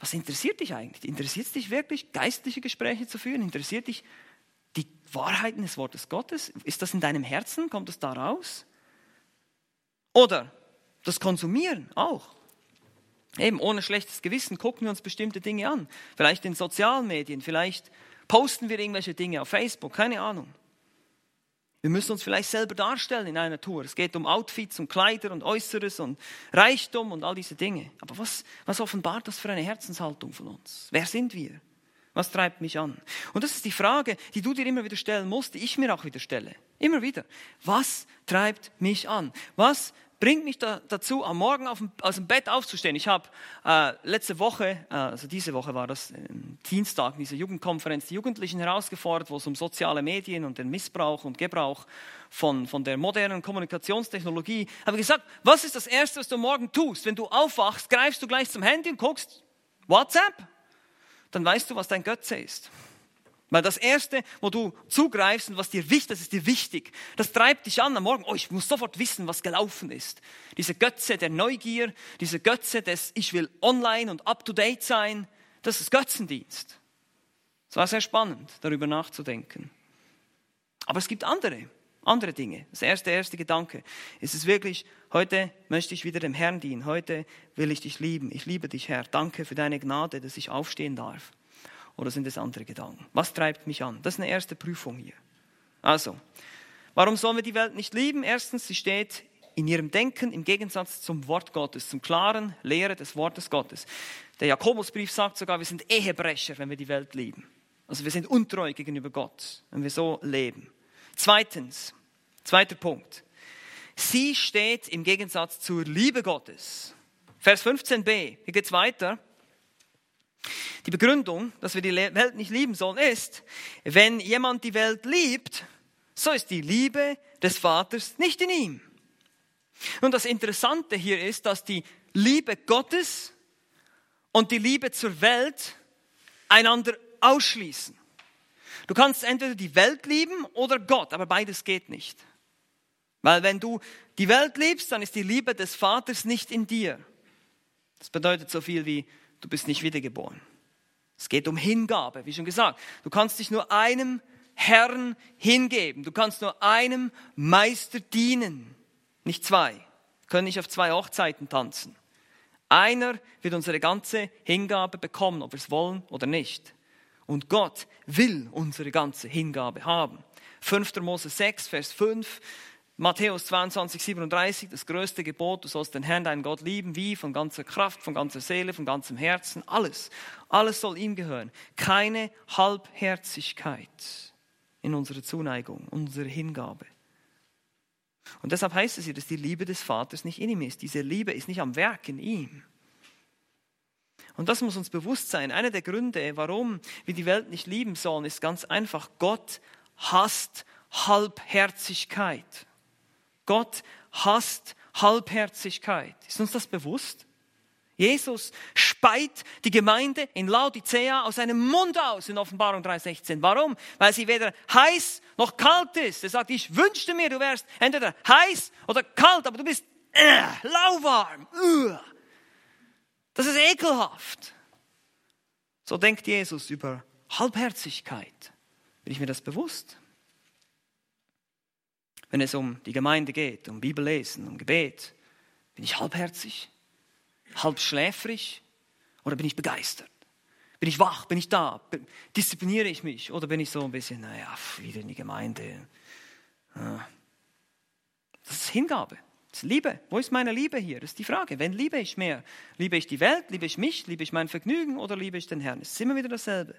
was interessiert dich eigentlich? Interessiert es dich wirklich, geistliche Gespräche zu führen? Interessiert dich die Wahrheiten des Wortes Gottes? Ist das in deinem Herzen? Kommt das da raus? Oder das Konsumieren auch. Eben ohne schlechtes Gewissen gucken wir uns bestimmte Dinge an. Vielleicht in sozialen Medien, vielleicht posten wir irgendwelche Dinge auf Facebook, keine Ahnung. Wir müssen uns vielleicht selber darstellen in einer Tour. Es geht um Outfits und Kleider und Äußeres und Reichtum und all diese Dinge. Aber was, was offenbart das für eine Herzenshaltung von uns? Wer sind wir? Was treibt mich an? Und das ist die Frage, die du dir immer wieder stellen musst, die ich mir auch wieder stelle. Immer wieder. Was treibt mich an? Was bringt mich da, dazu, am Morgen dem, aus dem Bett aufzustehen. Ich habe äh, letzte Woche, äh, also diese Woche war das, äh, Dienstag, diese Jugendkonferenz, die Jugendlichen herausgefordert, wo es um soziale Medien und den Missbrauch und Gebrauch von, von der modernen Kommunikationstechnologie, habe gesagt, was ist das Erste, was du morgen tust? Wenn du aufwachst, greifst du gleich zum Handy und guckst, WhatsApp? dann weißt du, was dein Götze ist. Weil das Erste, wo du zugreifst und was dir wichtig ist, ist dir wichtig. Das treibt dich an am Morgen. Oh, ich muss sofort wissen, was gelaufen ist. Diese Götze der Neugier, diese Götze des Ich will online und up-to-date sein, das ist Götzendienst. Es war sehr spannend, darüber nachzudenken. Aber es gibt andere, andere Dinge. Das erste, erste Gedanke ist es wirklich, heute möchte ich wieder dem Herrn dienen. Heute will ich dich lieben. Ich liebe dich, Herr. Danke für deine Gnade, dass ich aufstehen darf. Oder sind es andere Gedanken? Was treibt mich an? Das ist eine erste Prüfung hier. Also, warum sollen wir die Welt nicht lieben? Erstens, sie steht in ihrem Denken im Gegensatz zum Wort Gottes, zum klaren Lehre des Wortes Gottes. Der Jakobusbrief sagt sogar, wir sind Ehebrecher, wenn wir die Welt lieben. Also wir sind untreu gegenüber Gott, wenn wir so leben. Zweitens, zweiter Punkt. Sie steht im Gegensatz zur Liebe Gottes. Vers 15b, hier geht es weiter. Die Begründung, dass wir die Welt nicht lieben sollen, ist, wenn jemand die Welt liebt, so ist die Liebe des Vaters nicht in ihm. Und das Interessante hier ist, dass die Liebe Gottes und die Liebe zur Welt einander ausschließen. Du kannst entweder die Welt lieben oder Gott, aber beides geht nicht. Weil wenn du die Welt liebst, dann ist die Liebe des Vaters nicht in dir. Das bedeutet so viel wie, du bist nicht wiedergeboren. Es geht um Hingabe, wie schon gesagt. Du kannst dich nur einem Herrn hingeben. Du kannst nur einem Meister dienen, nicht zwei. Wir können nicht auf zwei Hochzeiten tanzen. Einer wird unsere ganze Hingabe bekommen, ob wir es wollen oder nicht. Und Gott will unsere ganze Hingabe haben. 5. Mose 6, Vers 5 Matthäus 22, 37, das größte Gebot, du sollst den Herrn, deinen Gott lieben, wie? Von ganzer Kraft, von ganzer Seele, von ganzem Herzen, alles. Alles soll ihm gehören. Keine Halbherzigkeit in unserer Zuneigung, unsere Hingabe. Und deshalb heißt es hier, dass die Liebe des Vaters nicht in ihm ist. Diese Liebe ist nicht am Werk in ihm. Und das muss uns bewusst sein. Einer der Gründe, warum wir die Welt nicht lieben sollen, ist ganz einfach, Gott hasst Halbherzigkeit. Gott hasst Halbherzigkeit. Ist uns das bewusst? Jesus speit die Gemeinde in Laodicea aus seinem Mund aus in Offenbarung 3,16. Warum? Weil sie weder heiß noch kalt ist. Er sagt, ich wünschte mir, du wärst entweder heiß oder kalt, aber du bist äh, lauwarm. Uh. Das ist ekelhaft. So denkt Jesus über Halbherzigkeit. Bin ich mir das bewusst? Wenn es um die Gemeinde geht, um Bibellesen, um Gebet? Bin ich halbherzig? Halb schläfrig? Oder bin ich begeistert? Bin ich wach? Bin ich da? Diszipliniere ich mich? Oder bin ich so ein bisschen, naja, wieder in die Gemeinde? Das ist Hingabe. Das ist Liebe. Wo ist meine Liebe hier? Das ist die Frage. Wen liebe ich mehr? Liebe ich die Welt? Liebe ich mich? Liebe ich mein Vergnügen? Oder liebe ich den Herrn? Es ist immer wieder dasselbe.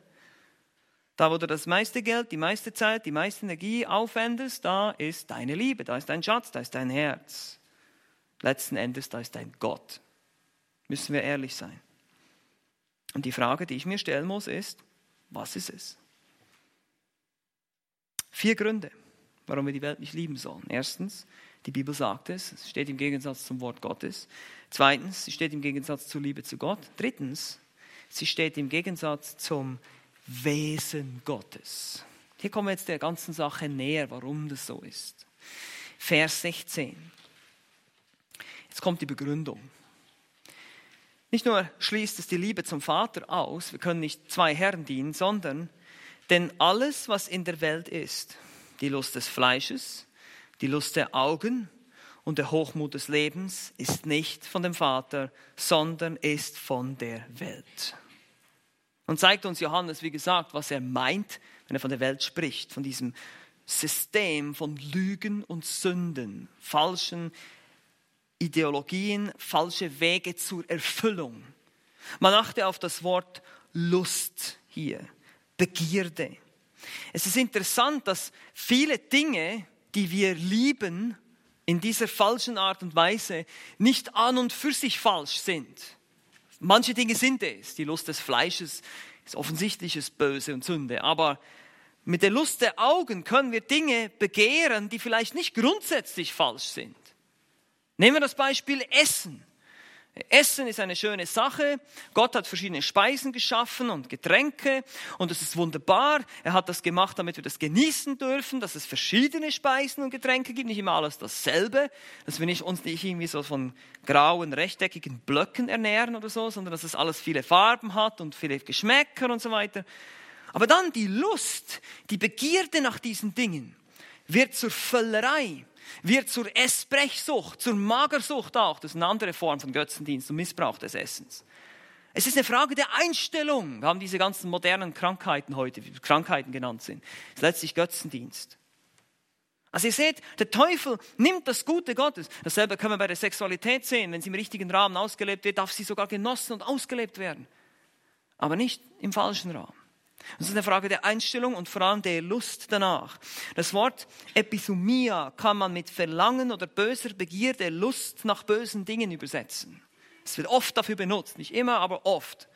Da, wo du das meiste Geld, die meiste Zeit, die meiste Energie aufwendest, da ist deine Liebe, da ist dein Schatz, da ist dein Herz. Letzten Endes, da ist dein Gott. Müssen wir ehrlich sein. Und die Frage, die ich mir stellen muss, ist, was ist es? Vier Gründe, warum wir die Welt nicht lieben sollen. Erstens, die Bibel sagt es, es steht im Gegensatz zum Wort Gottes. Zweitens, sie steht im Gegensatz zur Liebe zu Gott. Drittens, sie steht im Gegensatz zum Wesen Gottes. Hier kommen wir jetzt der ganzen Sache näher, warum das so ist. Vers 16. Jetzt kommt die Begründung. Nicht nur schließt es die Liebe zum Vater aus, wir können nicht zwei Herren dienen, sondern denn alles, was in der Welt ist, die Lust des Fleisches, die Lust der Augen und der Hochmut des Lebens, ist nicht von dem Vater, sondern ist von der Welt. Und zeigt uns Johannes, wie gesagt, was er meint, wenn er von der Welt spricht, von diesem System von Lügen und Sünden, falschen Ideologien, falsche Wege zur Erfüllung. Man achte auf das Wort Lust hier, Begierde. Es ist interessant, dass viele Dinge, die wir lieben, in dieser falschen Art und Weise nicht an und für sich falsch sind. Manche Dinge sind es. Die Lust des Fleisches ist offensichtliches Böse und Sünde. Aber mit der Lust der Augen können wir Dinge begehren, die vielleicht nicht grundsätzlich falsch sind. Nehmen wir das Beispiel Essen. Essen ist eine schöne Sache. Gott hat verschiedene Speisen geschaffen und Getränke und es ist wunderbar. Er hat das gemacht, damit wir das genießen dürfen, dass es verschiedene Speisen und Getränke gibt, nicht immer alles dasselbe, dass wir nicht, uns nicht irgendwie so von grauen, rechteckigen Blöcken ernähren oder so, sondern dass es alles viele Farben hat und viele Geschmäcker und so weiter. Aber dann die Lust, die Begierde nach diesen Dingen wird zur Völlerei wird zur Essbrechsucht, zur Magersucht auch. Das ist eine andere Form von Götzendienst und Missbrauch des Essens. Es ist eine Frage der Einstellung. Wir haben diese ganzen modernen Krankheiten heute, wie Krankheiten genannt sind. Es ist letztlich Götzendienst. Also ihr seht, der Teufel nimmt das Gute Gottes. Dasselbe können wir bei der Sexualität sehen. Wenn sie im richtigen Rahmen ausgelebt wird, darf sie sogar genossen und ausgelebt werden. Aber nicht im falschen Rahmen. Das ist eine Frage der Einstellung und vor allem der Lust danach. Das Wort Episomia kann man mit Verlangen oder böser Begierde, Lust nach bösen Dingen übersetzen. Es wird oft dafür benutzt, nicht immer, aber oft.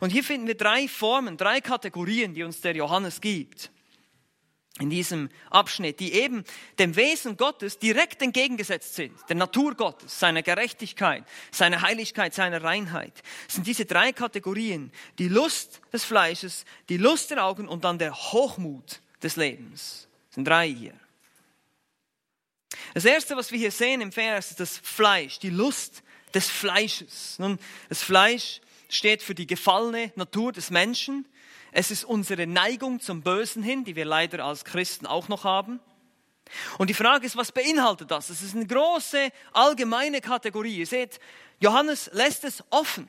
Und hier finden wir drei Formen, drei Kategorien, die uns der Johannes gibt in diesem Abschnitt, die eben dem Wesen Gottes direkt entgegengesetzt sind, der Natur Gottes, seiner Gerechtigkeit, seiner Heiligkeit, seiner Reinheit. Sind diese drei Kategorien, die Lust des Fleisches, die Lust der Augen und dann der Hochmut des Lebens. Das sind drei hier. Das erste, was wir hier sehen im Vers, ist das Fleisch, die Lust des Fleisches. Nun, das Fleisch steht für die gefallene Natur des Menschen. Es ist unsere Neigung zum Bösen hin, die wir leider als Christen auch noch haben. Und die Frage ist, was beinhaltet das? Es ist eine große allgemeine Kategorie. Ihr seht, Johannes lässt es offen,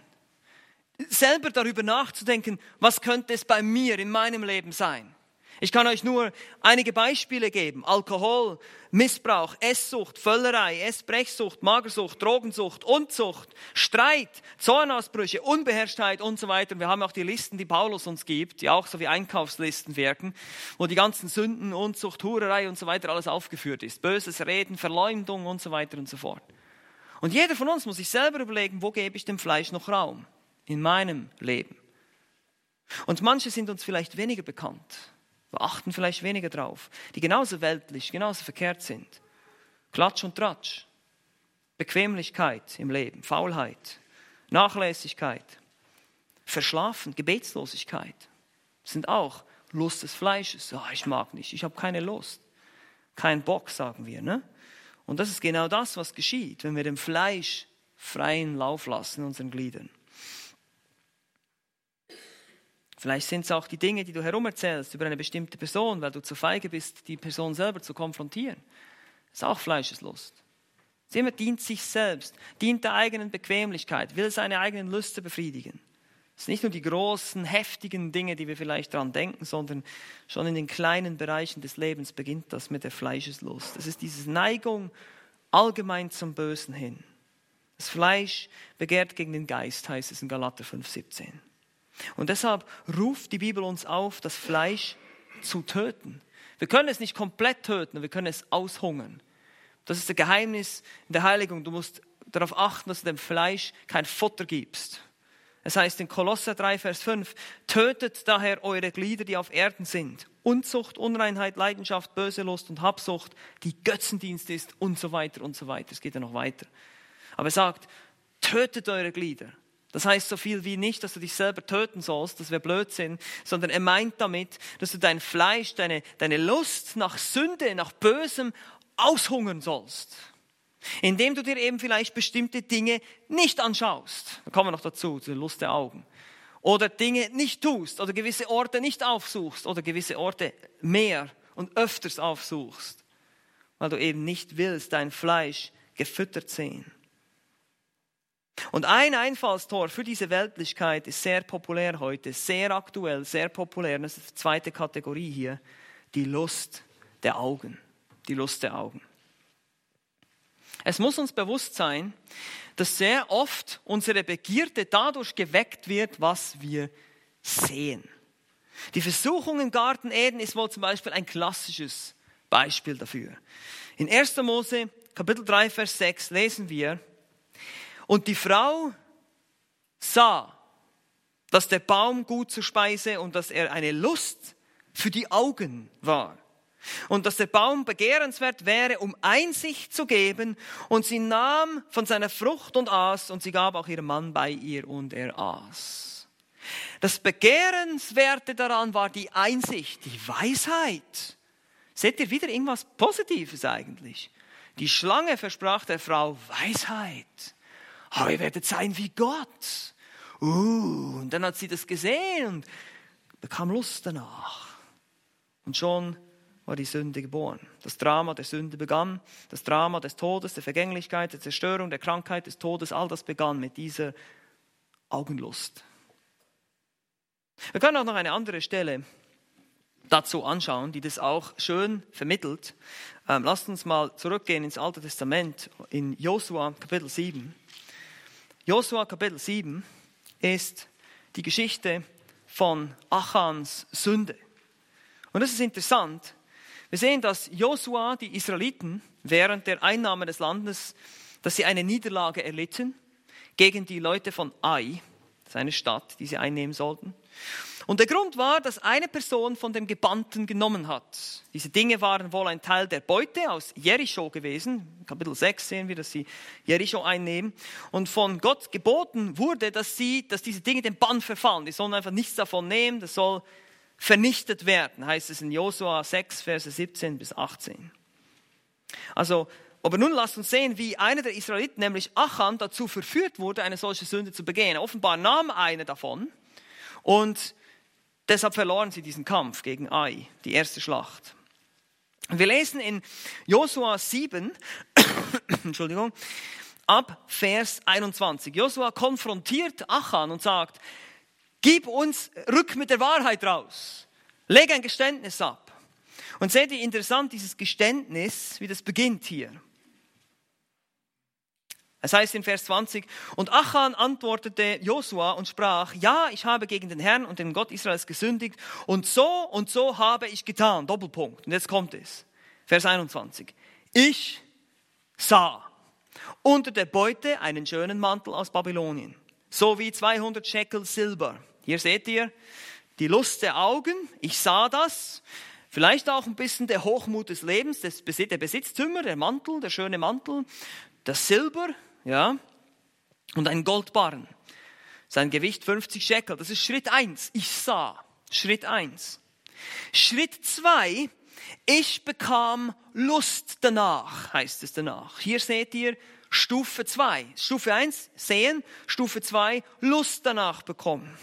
selber darüber nachzudenken, was könnte es bei mir in meinem Leben sein. Ich kann euch nur einige Beispiele geben. Alkohol, Missbrauch, Esssucht, Völlerei, Essbrechsucht, Magersucht, Drogensucht, Unzucht, Streit, Zornausbrüche, Unbeherrschtheit und so weiter. Wir haben auch die Listen, die Paulus uns gibt, die auch so wie Einkaufslisten wirken, wo die ganzen Sünden, Unzucht, Hurerei und so weiter alles aufgeführt ist. Böses Reden, Verleumdung und so weiter und so fort. Und jeder von uns muss sich selber überlegen, wo gebe ich dem Fleisch noch Raum in meinem Leben. Und manche sind uns vielleicht weniger bekannt. Wir achten vielleicht weniger drauf, die genauso weltlich, genauso verkehrt sind. Klatsch und Tratsch, Bequemlichkeit im Leben, Faulheit, Nachlässigkeit, Verschlafen, Gebetslosigkeit sind auch Lust des Fleisches. Oh, ich mag nicht, ich habe keine Lust, kein Bock, sagen wir. Ne? Und das ist genau das, was geschieht, wenn wir dem Fleisch freien Lauf lassen in unseren Gliedern. Vielleicht sind es auch die Dinge, die du herumerzählst über eine bestimmte Person, weil du zu feige bist, die Person selber zu konfrontieren. Das ist auch Fleischeslust. Es immer dient sich selbst, dient der eigenen Bequemlichkeit, will seine eigenen Lüste befriedigen. Es sind nicht nur die großen, heftigen Dinge, die wir vielleicht daran denken, sondern schon in den kleinen Bereichen des Lebens beginnt das mit der Fleischeslust. Es ist diese Neigung allgemein zum Bösen hin. Das Fleisch begehrt gegen den Geist, heißt es in Galater 5,17. Und deshalb ruft die Bibel uns auf, das Fleisch zu töten. Wir können es nicht komplett töten, wir können es aushungern. Das ist das Geheimnis der Heiligung. Du musst darauf achten, dass du dem Fleisch kein Futter gibst. Es heißt in Kolosser 3, Vers 5, tötet daher eure Glieder, die auf Erden sind. Unzucht, Unreinheit, Leidenschaft, böse Lust und Habsucht, die Götzendienst ist und so weiter und so weiter. Es geht ja noch weiter. Aber er sagt, tötet eure Glieder. Das heißt so viel wie nicht, dass du dich selber töten sollst, das wäre Blödsinn, sondern er meint damit, dass du dein Fleisch, deine, deine Lust nach Sünde, nach Bösem aushungern sollst. Indem du dir eben vielleicht bestimmte Dinge nicht anschaust. Da kommen wir noch dazu, zur Lust der Augen. Oder Dinge nicht tust oder gewisse Orte nicht aufsuchst oder gewisse Orte mehr und öfters aufsuchst, weil du eben nicht willst, dein Fleisch gefüttert sehen. Und ein Einfallstor für diese Weltlichkeit ist sehr populär heute, sehr aktuell, sehr populär. Das ist die zweite Kategorie hier, die Lust der Augen, die Lust der Augen. Es muss uns bewusst sein, dass sehr oft unsere Begierde dadurch geweckt wird, was wir sehen. Die Versuchung im Garten Eden ist wohl zum Beispiel ein klassisches Beispiel dafür. In 1. Mose Kapitel 3, Vers 6 lesen wir, und die Frau sah, dass der Baum gut zur Speise und dass er eine Lust für die Augen war. Und dass der Baum begehrenswert wäre, um Einsicht zu geben. Und sie nahm von seiner Frucht und aß, und sie gab auch ihrem Mann bei ihr, und er aß. Das Begehrenswerte daran war die Einsicht, die Weisheit. Seht ihr wieder irgendwas Positives eigentlich? Die Schlange versprach der Frau Weisheit. Oh, ihr werdet sein wie Gott. Uh, und dann hat sie das gesehen und bekam Lust danach. Und schon war die Sünde geboren. Das Drama der Sünde begann, das Drama des Todes, der Vergänglichkeit, der Zerstörung, der Krankheit, des Todes, all das begann mit dieser Augenlust. Wir können auch noch eine andere Stelle dazu anschauen, die das auch schön vermittelt. Ähm, lasst uns mal zurückgehen ins Alte Testament, in Josua Kapitel 7. Josua Kapitel 7 ist die Geschichte von Achans Sünde. Und das ist interessant. Wir sehen, dass Josua die Israeliten während der Einnahme des Landes, dass sie eine Niederlage erlitten gegen die Leute von Ai, seine Stadt, die sie einnehmen sollten. Und der Grund war, dass eine Person von dem Gebannten genommen hat. Diese Dinge waren wohl ein Teil der Beute aus Jericho gewesen. Kapitel 6 sehen wir, dass sie Jericho einnehmen. Und von Gott geboten wurde, dass sie, dass diese Dinge den Bann verfallen. Die sollen einfach nichts davon nehmen. Das soll vernichtet werden, heißt es in Josua 6, Verse 17 bis 18. Also, aber nun lasst uns sehen, wie einer der Israeliten, nämlich Achan, dazu verführt wurde, eine solche Sünde zu begehen. Offenbar nahm einer davon und Deshalb verloren sie diesen Kampf gegen Ai, die erste Schlacht. Wir lesen in Josua 7, Entschuldigung, ab Vers 21. Josua konfrontiert Achan und sagt, gib uns, rück mit der Wahrheit raus. Leg ein Geständnis ab. Und seht ihr interessant, dieses Geständnis, wie das beginnt hier. Es heißt in Vers 20, und Achan antwortete Josua und sprach, ja, ich habe gegen den Herrn und den Gott Israels gesündigt und so und so habe ich getan. Doppelpunkt. Und jetzt kommt es. Vers 21. Ich sah unter der Beute einen schönen Mantel aus Babylonien, sowie 200 Shekel Silber. Hier seht ihr die Lust der Augen. Ich sah das. Vielleicht auch ein bisschen der Hochmut des Lebens, der Besitztümer, der Mantel, der schöne Mantel, das Silber, ja, und ein Goldbarren. Sein Gewicht 50 Shekel. Das ist Schritt eins. Ich sah. Schritt eins. Schritt zwei. Ich bekam Lust danach, heißt es danach. Hier seht ihr Stufe zwei. Stufe eins sehen. Stufe zwei Lust danach bekommen.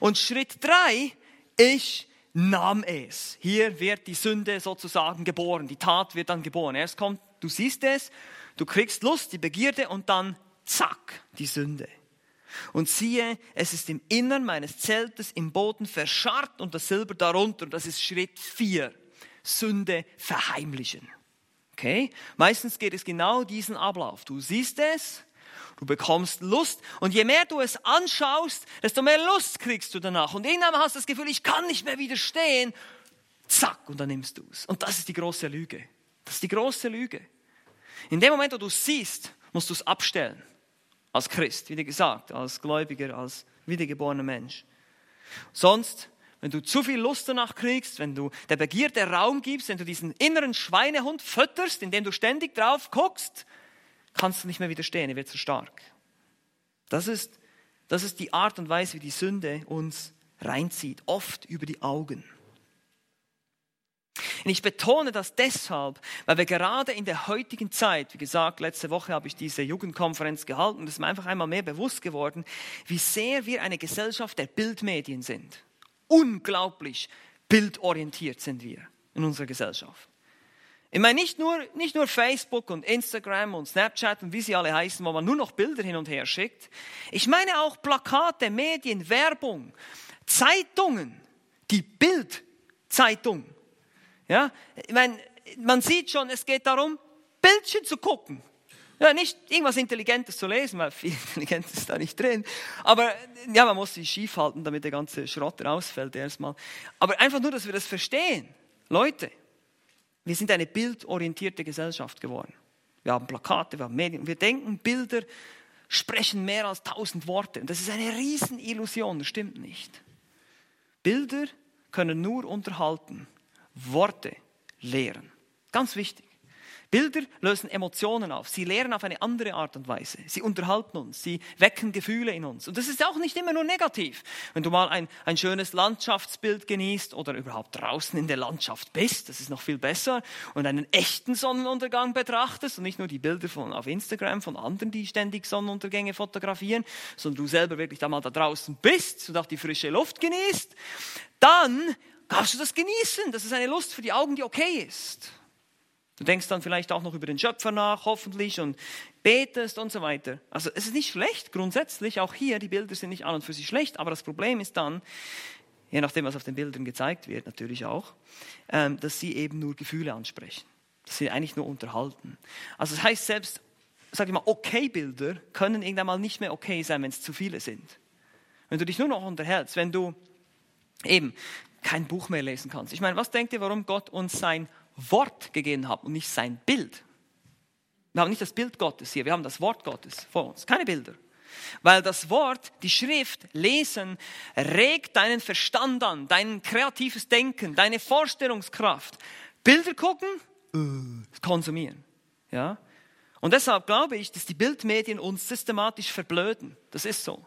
Und Schritt drei ich nahm es. Hier wird die Sünde sozusagen geboren. Die Tat wird dann geboren. Erst kommt, du siehst es, Du kriegst Lust, die Begierde und dann zack, die Sünde. Und siehe, es ist im Innern meines Zeltes im Boden verscharrt und das Silber darunter. Das ist Schritt vier. Sünde verheimlichen. Okay? Meistens geht es genau diesen Ablauf. Du siehst es, du bekommst Lust und je mehr du es anschaust, desto mehr Lust kriegst du danach. Und irgendwann hast du das Gefühl, ich kann nicht mehr widerstehen. Zack, und dann nimmst du es. Und das ist die große Lüge. Das ist die große Lüge. In dem Moment, wo du siehst, musst du es abstellen. Als Christ, wie gesagt, als Gläubiger, als wiedergeborener Mensch. Sonst, wenn du zu viel Lust danach kriegst, wenn du der Begierde Raum gibst, wenn du diesen inneren Schweinehund fütterst, indem du ständig drauf guckst, kannst du nicht mehr widerstehen, er wird zu stark. Das ist, das ist die Art und Weise, wie die Sünde uns reinzieht, oft über die Augen. Und ich betone das deshalb, weil wir gerade in der heutigen Zeit, wie gesagt, letzte Woche habe ich diese Jugendkonferenz gehalten, es ist mir einfach einmal mehr bewusst geworden, wie sehr wir eine Gesellschaft der Bildmedien sind. Unglaublich bildorientiert sind wir in unserer Gesellschaft. Ich meine, nicht nur, nicht nur Facebook und Instagram und Snapchat und wie sie alle heißen, wo man nur noch Bilder hin und her schickt. Ich meine auch Plakate, Medien, Werbung, Zeitungen, die Bildzeitung Ja, ich meine, man sieht schon, es geht darum, Bildchen zu gucken. Ja, nicht irgendwas Intelligentes zu lesen, weil viel Intelligentes ist da nicht drin. Aber ja, man muss sich schief halten, damit der ganze Schrott rausfällt erstmal. Aber einfach nur, dass wir das verstehen. Leute, wir sind eine bildorientierte Gesellschaft geworden. Wir haben Plakate, wir haben Medien. Wir denken, Bilder sprechen mehr als tausend Worte. Und das ist eine Riesenillusion, das stimmt nicht. Bilder können nur unterhalten, Worte lehren. Ganz wichtig. Bilder lösen Emotionen auf. Sie lehren auf eine andere Art und Weise. Sie unterhalten uns. Sie wecken Gefühle in uns. Und das ist auch nicht immer nur negativ. Wenn du mal ein, ein schönes Landschaftsbild genießt oder überhaupt draußen in der Landschaft bist, das ist noch viel besser, und einen echten Sonnenuntergang betrachtest und nicht nur die Bilder von, auf Instagram von anderen, die ständig Sonnenuntergänge fotografieren, sondern du selber wirklich da mal da draußen bist und auch die frische Luft genießt, dann kannst du das genießen. Das ist eine Lust für die Augen, die okay ist. Du denkst dann vielleicht auch noch über den Schöpfer nach, hoffentlich, und betest und so weiter. Also es ist nicht schlecht, grundsätzlich, auch hier, die Bilder sind nicht an und für sich schlecht, aber das Problem ist dann, je nachdem, was auf den Bildern gezeigt wird, natürlich auch, ähm, dass sie eben nur Gefühle ansprechen. Dass sie eigentlich nur unterhalten. Also das heißt, selbst, sag ich mal, okay Bilder können irgendwann mal nicht mehr okay sein, wenn es zu viele sind. Wenn du dich nur noch unterhältst, wenn du eben kein Buch mehr lesen kannst. Ich meine, was denkt ihr, warum Gott uns sein Wort gegeben hat und nicht sein Bild. Wir haben nicht das Bild Gottes hier, wir haben das Wort Gottes vor uns, keine Bilder. Weil das Wort, die Schrift, lesen, regt deinen Verstand an, dein kreatives Denken, deine Vorstellungskraft. Bilder gucken, äh, konsumieren. Ja? Und deshalb glaube ich, dass die Bildmedien uns systematisch verblöden. Das ist so.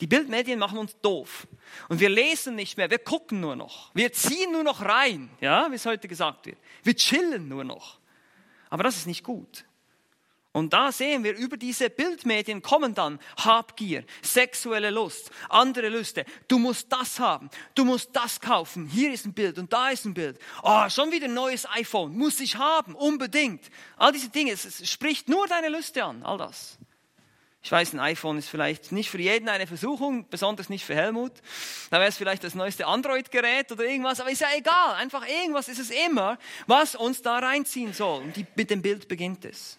Die Bildmedien machen uns doof. Und wir lesen nicht mehr, wir gucken nur noch. Wir ziehen nur noch rein, ja, wie es heute gesagt wird. Wir chillen nur noch. Aber das ist nicht gut. Und da sehen wir, über diese Bildmedien kommen dann Habgier, sexuelle Lust, andere Lüste. Du musst das haben, du musst das kaufen. Hier ist ein Bild und da ist ein Bild. Oh, schon wieder ein neues iPhone, muss ich haben, unbedingt. All diese Dinge, es spricht nur deine Lüste an, all das. Ich weiß, ein iPhone ist vielleicht nicht für jeden eine Versuchung, besonders nicht für Helmut. Da wäre es vielleicht das neueste Android-Gerät oder irgendwas, aber ist ja egal. Einfach irgendwas ist es immer, was uns da reinziehen soll. Und die, mit dem Bild beginnt es.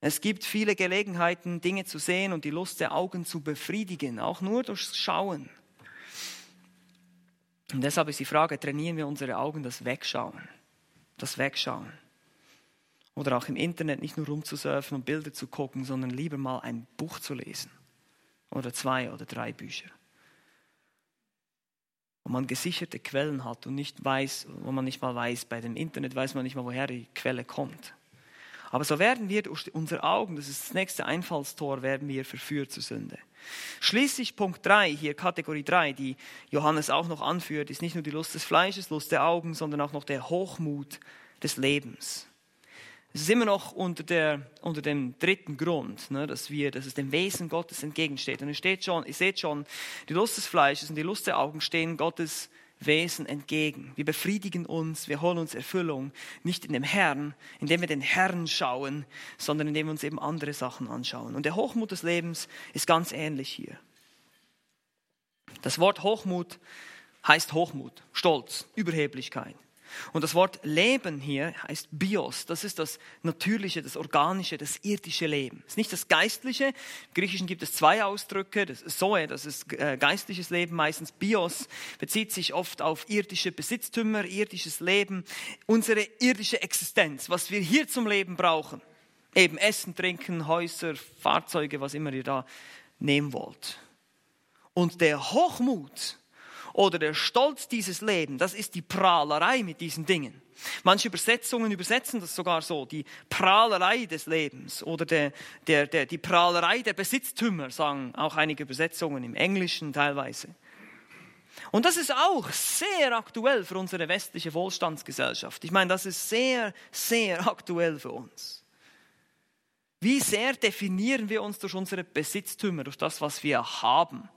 Es gibt viele Gelegenheiten, Dinge zu sehen und die Lust der Augen zu befriedigen, auch nur durchs Schauen. Und deshalb ist die Frage, trainieren wir unsere Augen das Wegschauen? Das Wegschauen. Oder auch im Internet nicht nur rumzusurfen und Bilder zu gucken, sondern lieber mal ein Buch zu lesen. Oder zwei oder drei Bücher. Wo man gesicherte Quellen hat und nicht weiß, wo man nicht mal weiß, bei dem Internet weiß man nicht mal, woher die Quelle kommt. Aber so werden wir durch unsere Augen, das ist das nächste Einfallstor, werden wir verführt zur Sünde. Schließlich Punkt 3, hier Kategorie 3, die Johannes auch noch anführt, ist nicht nur die Lust des Fleisches, Lust der Augen, sondern auch noch der Hochmut des Lebens. Es ist immer noch unter, der, unter dem dritten Grund, ne, dass, wir, dass es dem Wesen Gottes entgegensteht. Und es steht schon, ihr seht schon, die Lust des Fleisches und die Lust der Augen stehen Gottes Wesen entgegen. Wir befriedigen uns, wir holen uns Erfüllung, nicht in dem Herrn, indem wir den Herrn schauen, sondern indem wir uns eben andere Sachen anschauen. Und der Hochmut des Lebens ist ganz ähnlich hier. Das Wort Hochmut heißt Hochmut, Stolz, Überheblichkeit. Und das Wort Leben hier heißt Bios. Das ist das natürliche, das organische, das irdische Leben. Es ist nicht das geistliche. Im Griechischen gibt es zwei Ausdrücke. Das ist Zoe, das ist äh, geistliches Leben. Meistens Bios bezieht sich oft auf irdische Besitztümer, irdisches Leben, unsere irdische Existenz, was wir hier zum Leben brauchen. Eben Essen, Trinken, Häuser, Fahrzeuge, was immer ihr da nehmen wollt. Und der Hochmut, oder der Stolz dieses Lebens, das ist die Prahlerei mit diesen Dingen. Manche Übersetzungen übersetzen das sogar so, die Prahlerei des Lebens oder der, der, der, die Prahlerei der Besitztümer, sagen auch einige Übersetzungen im Englischen teilweise. Und das ist auch sehr aktuell für unsere westliche Wohlstandsgesellschaft. Ich meine, das ist sehr, sehr aktuell für uns. Wie sehr definieren wir uns durch unsere Besitztümer, durch das, was wir haben?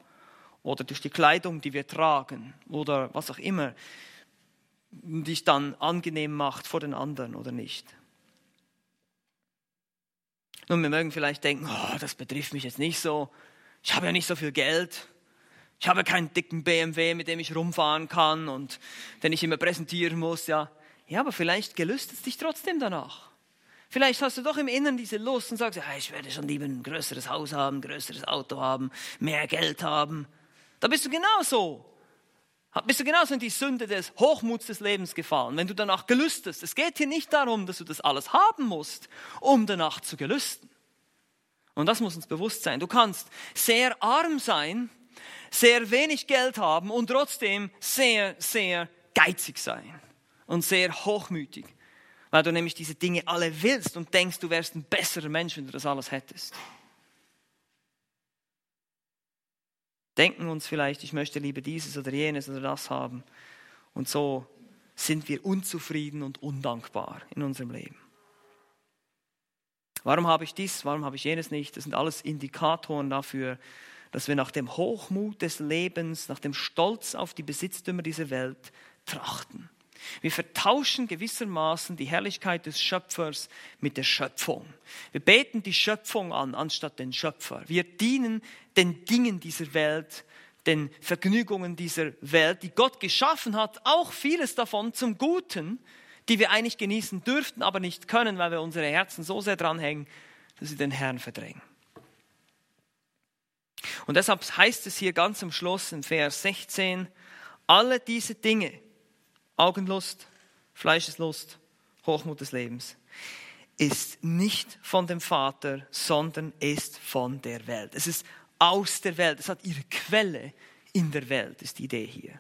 Oder durch die Kleidung, die wir tragen oder was auch immer dich dann angenehm macht vor den anderen oder nicht. Nun, wir mögen vielleicht denken, oh, das betrifft mich jetzt nicht so. Ich habe ja nicht so viel Geld. Ich habe keinen dicken BMW, mit dem ich rumfahren kann und den ich immer präsentieren muss. Ja, ja aber vielleicht gelüstet es dich trotzdem danach. Vielleicht hast du doch im Inneren diese Lust und sagst, ja, ich werde schon lieber ein größeres Haus haben, ein größeres Auto haben, mehr Geld haben. Da bist du genauso. Bist du genauso in die Sünde des Hochmuts des Lebens gefallen, wenn du danach gelüstest. Es geht hier nicht darum, dass du das alles haben musst, um danach zu gelüsten. Und das muss uns bewusst sein. Du kannst sehr arm sein, sehr wenig Geld haben und trotzdem sehr, sehr geizig sein und sehr hochmütig, weil du nämlich diese Dinge alle willst und denkst, du wärst ein besserer Mensch, wenn du das alles hättest. Denken uns vielleicht, ich möchte lieber dieses oder jenes oder das haben. Und so sind wir unzufrieden und undankbar in unserem Leben. Warum habe ich dies, warum habe ich jenes nicht? Das sind alles Indikatoren dafür, dass wir nach dem Hochmut des Lebens, nach dem Stolz auf die Besitztümer dieser Welt trachten. Wir vertauschen gewissermaßen die Herrlichkeit des Schöpfers mit der Schöpfung. Wir beten die Schöpfung an, anstatt den Schöpfer. Wir dienen den Dingen dieser Welt, den Vergnügungen dieser Welt, die Gott geschaffen hat, auch vieles davon zum Guten, die wir eigentlich genießen dürften, aber nicht können, weil wir unsere Herzen so sehr dranhängen, dass sie den Herrn verdrängen. Und deshalb heißt es hier ganz am Schluss in Vers 16, alle diese Dinge, Augenlust, Fleischeslust, Hochmut des Lebens, ist nicht von dem Vater, sondern ist von der Welt. Es ist aus der Welt. Es hat ihre Quelle in der Welt, ist die Idee hier.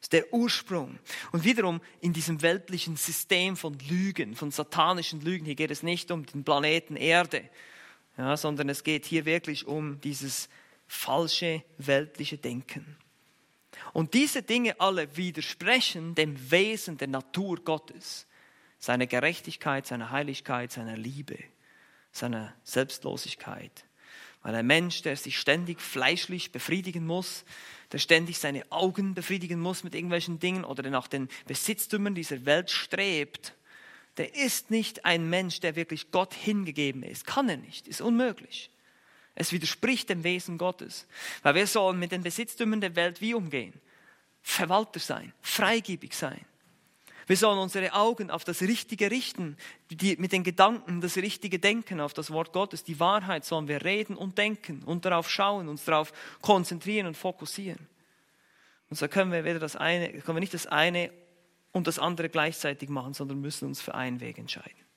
Das ist der Ursprung. Und wiederum in diesem weltlichen System von Lügen, von satanischen Lügen, hier geht es nicht um den Planeten Erde, ja, sondern es geht hier wirklich um dieses falsche weltliche Denken. Und diese Dinge alle widersprechen dem Wesen der Natur Gottes, seiner Gerechtigkeit, seiner Heiligkeit, seiner Liebe, seiner Selbstlosigkeit. Weil ein Mensch, der sich ständig fleischlich befriedigen muss, der ständig seine Augen befriedigen muss mit irgendwelchen Dingen oder der nach den Besitztümern dieser Welt strebt, der ist nicht ein Mensch, der wirklich Gott hingegeben ist. Kann er nicht, ist unmöglich. Es widerspricht dem Wesen Gottes. Weil wir sollen mit den Besitztümern der Welt wie umgehen? Verwalter sein, freigebig sein. Wir sollen unsere Augen auf das Richtige richten, die, mit den Gedanken das Richtige denken, auf das Wort Gottes, die Wahrheit sollen wir reden und denken und darauf schauen, uns darauf konzentrieren und fokussieren. Und so können wir, weder das eine, können wir nicht das eine und das andere gleichzeitig machen, sondern müssen uns für einen Weg entscheiden.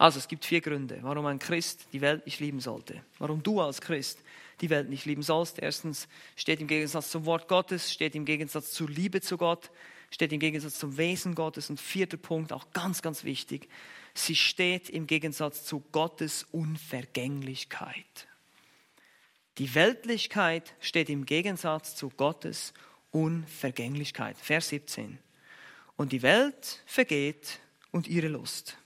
Also es gibt vier Gründe, warum ein Christ die Welt nicht lieben sollte. Warum du als Christ die Welt nicht lieben sollst. Erstens steht im Gegensatz zum Wort Gottes, steht im Gegensatz zur Liebe zu Gott, steht im Gegensatz zum Wesen Gottes. Und vierter Punkt, auch ganz, ganz wichtig, sie steht im Gegensatz zu Gottes Unvergänglichkeit. Die Weltlichkeit steht im Gegensatz zu Gottes Unvergänglichkeit. Vers 17. Und die Welt vergeht und ihre Lust.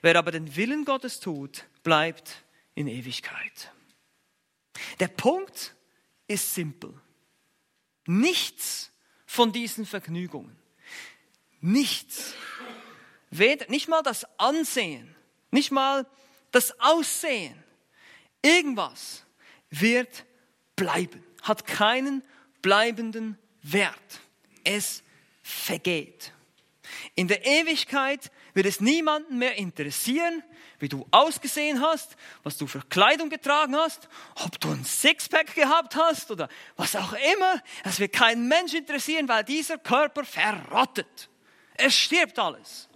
Wer aber den Willen Gottes tut, bleibt in Ewigkeit. Der Punkt ist simpel. Nichts von diesen Vergnügungen, nichts, weder, nicht mal das Ansehen, nicht mal das Aussehen, irgendwas wird bleiben, hat keinen bleibenden Wert. Es vergeht. In der Ewigkeit wird es niemanden mehr interessieren, wie du ausgesehen hast, was du für Kleidung getragen hast, ob du ein Sixpack gehabt hast oder was auch immer. Es wird keinen Mensch interessieren, weil dieser Körper verrottet. Es stirbt alles.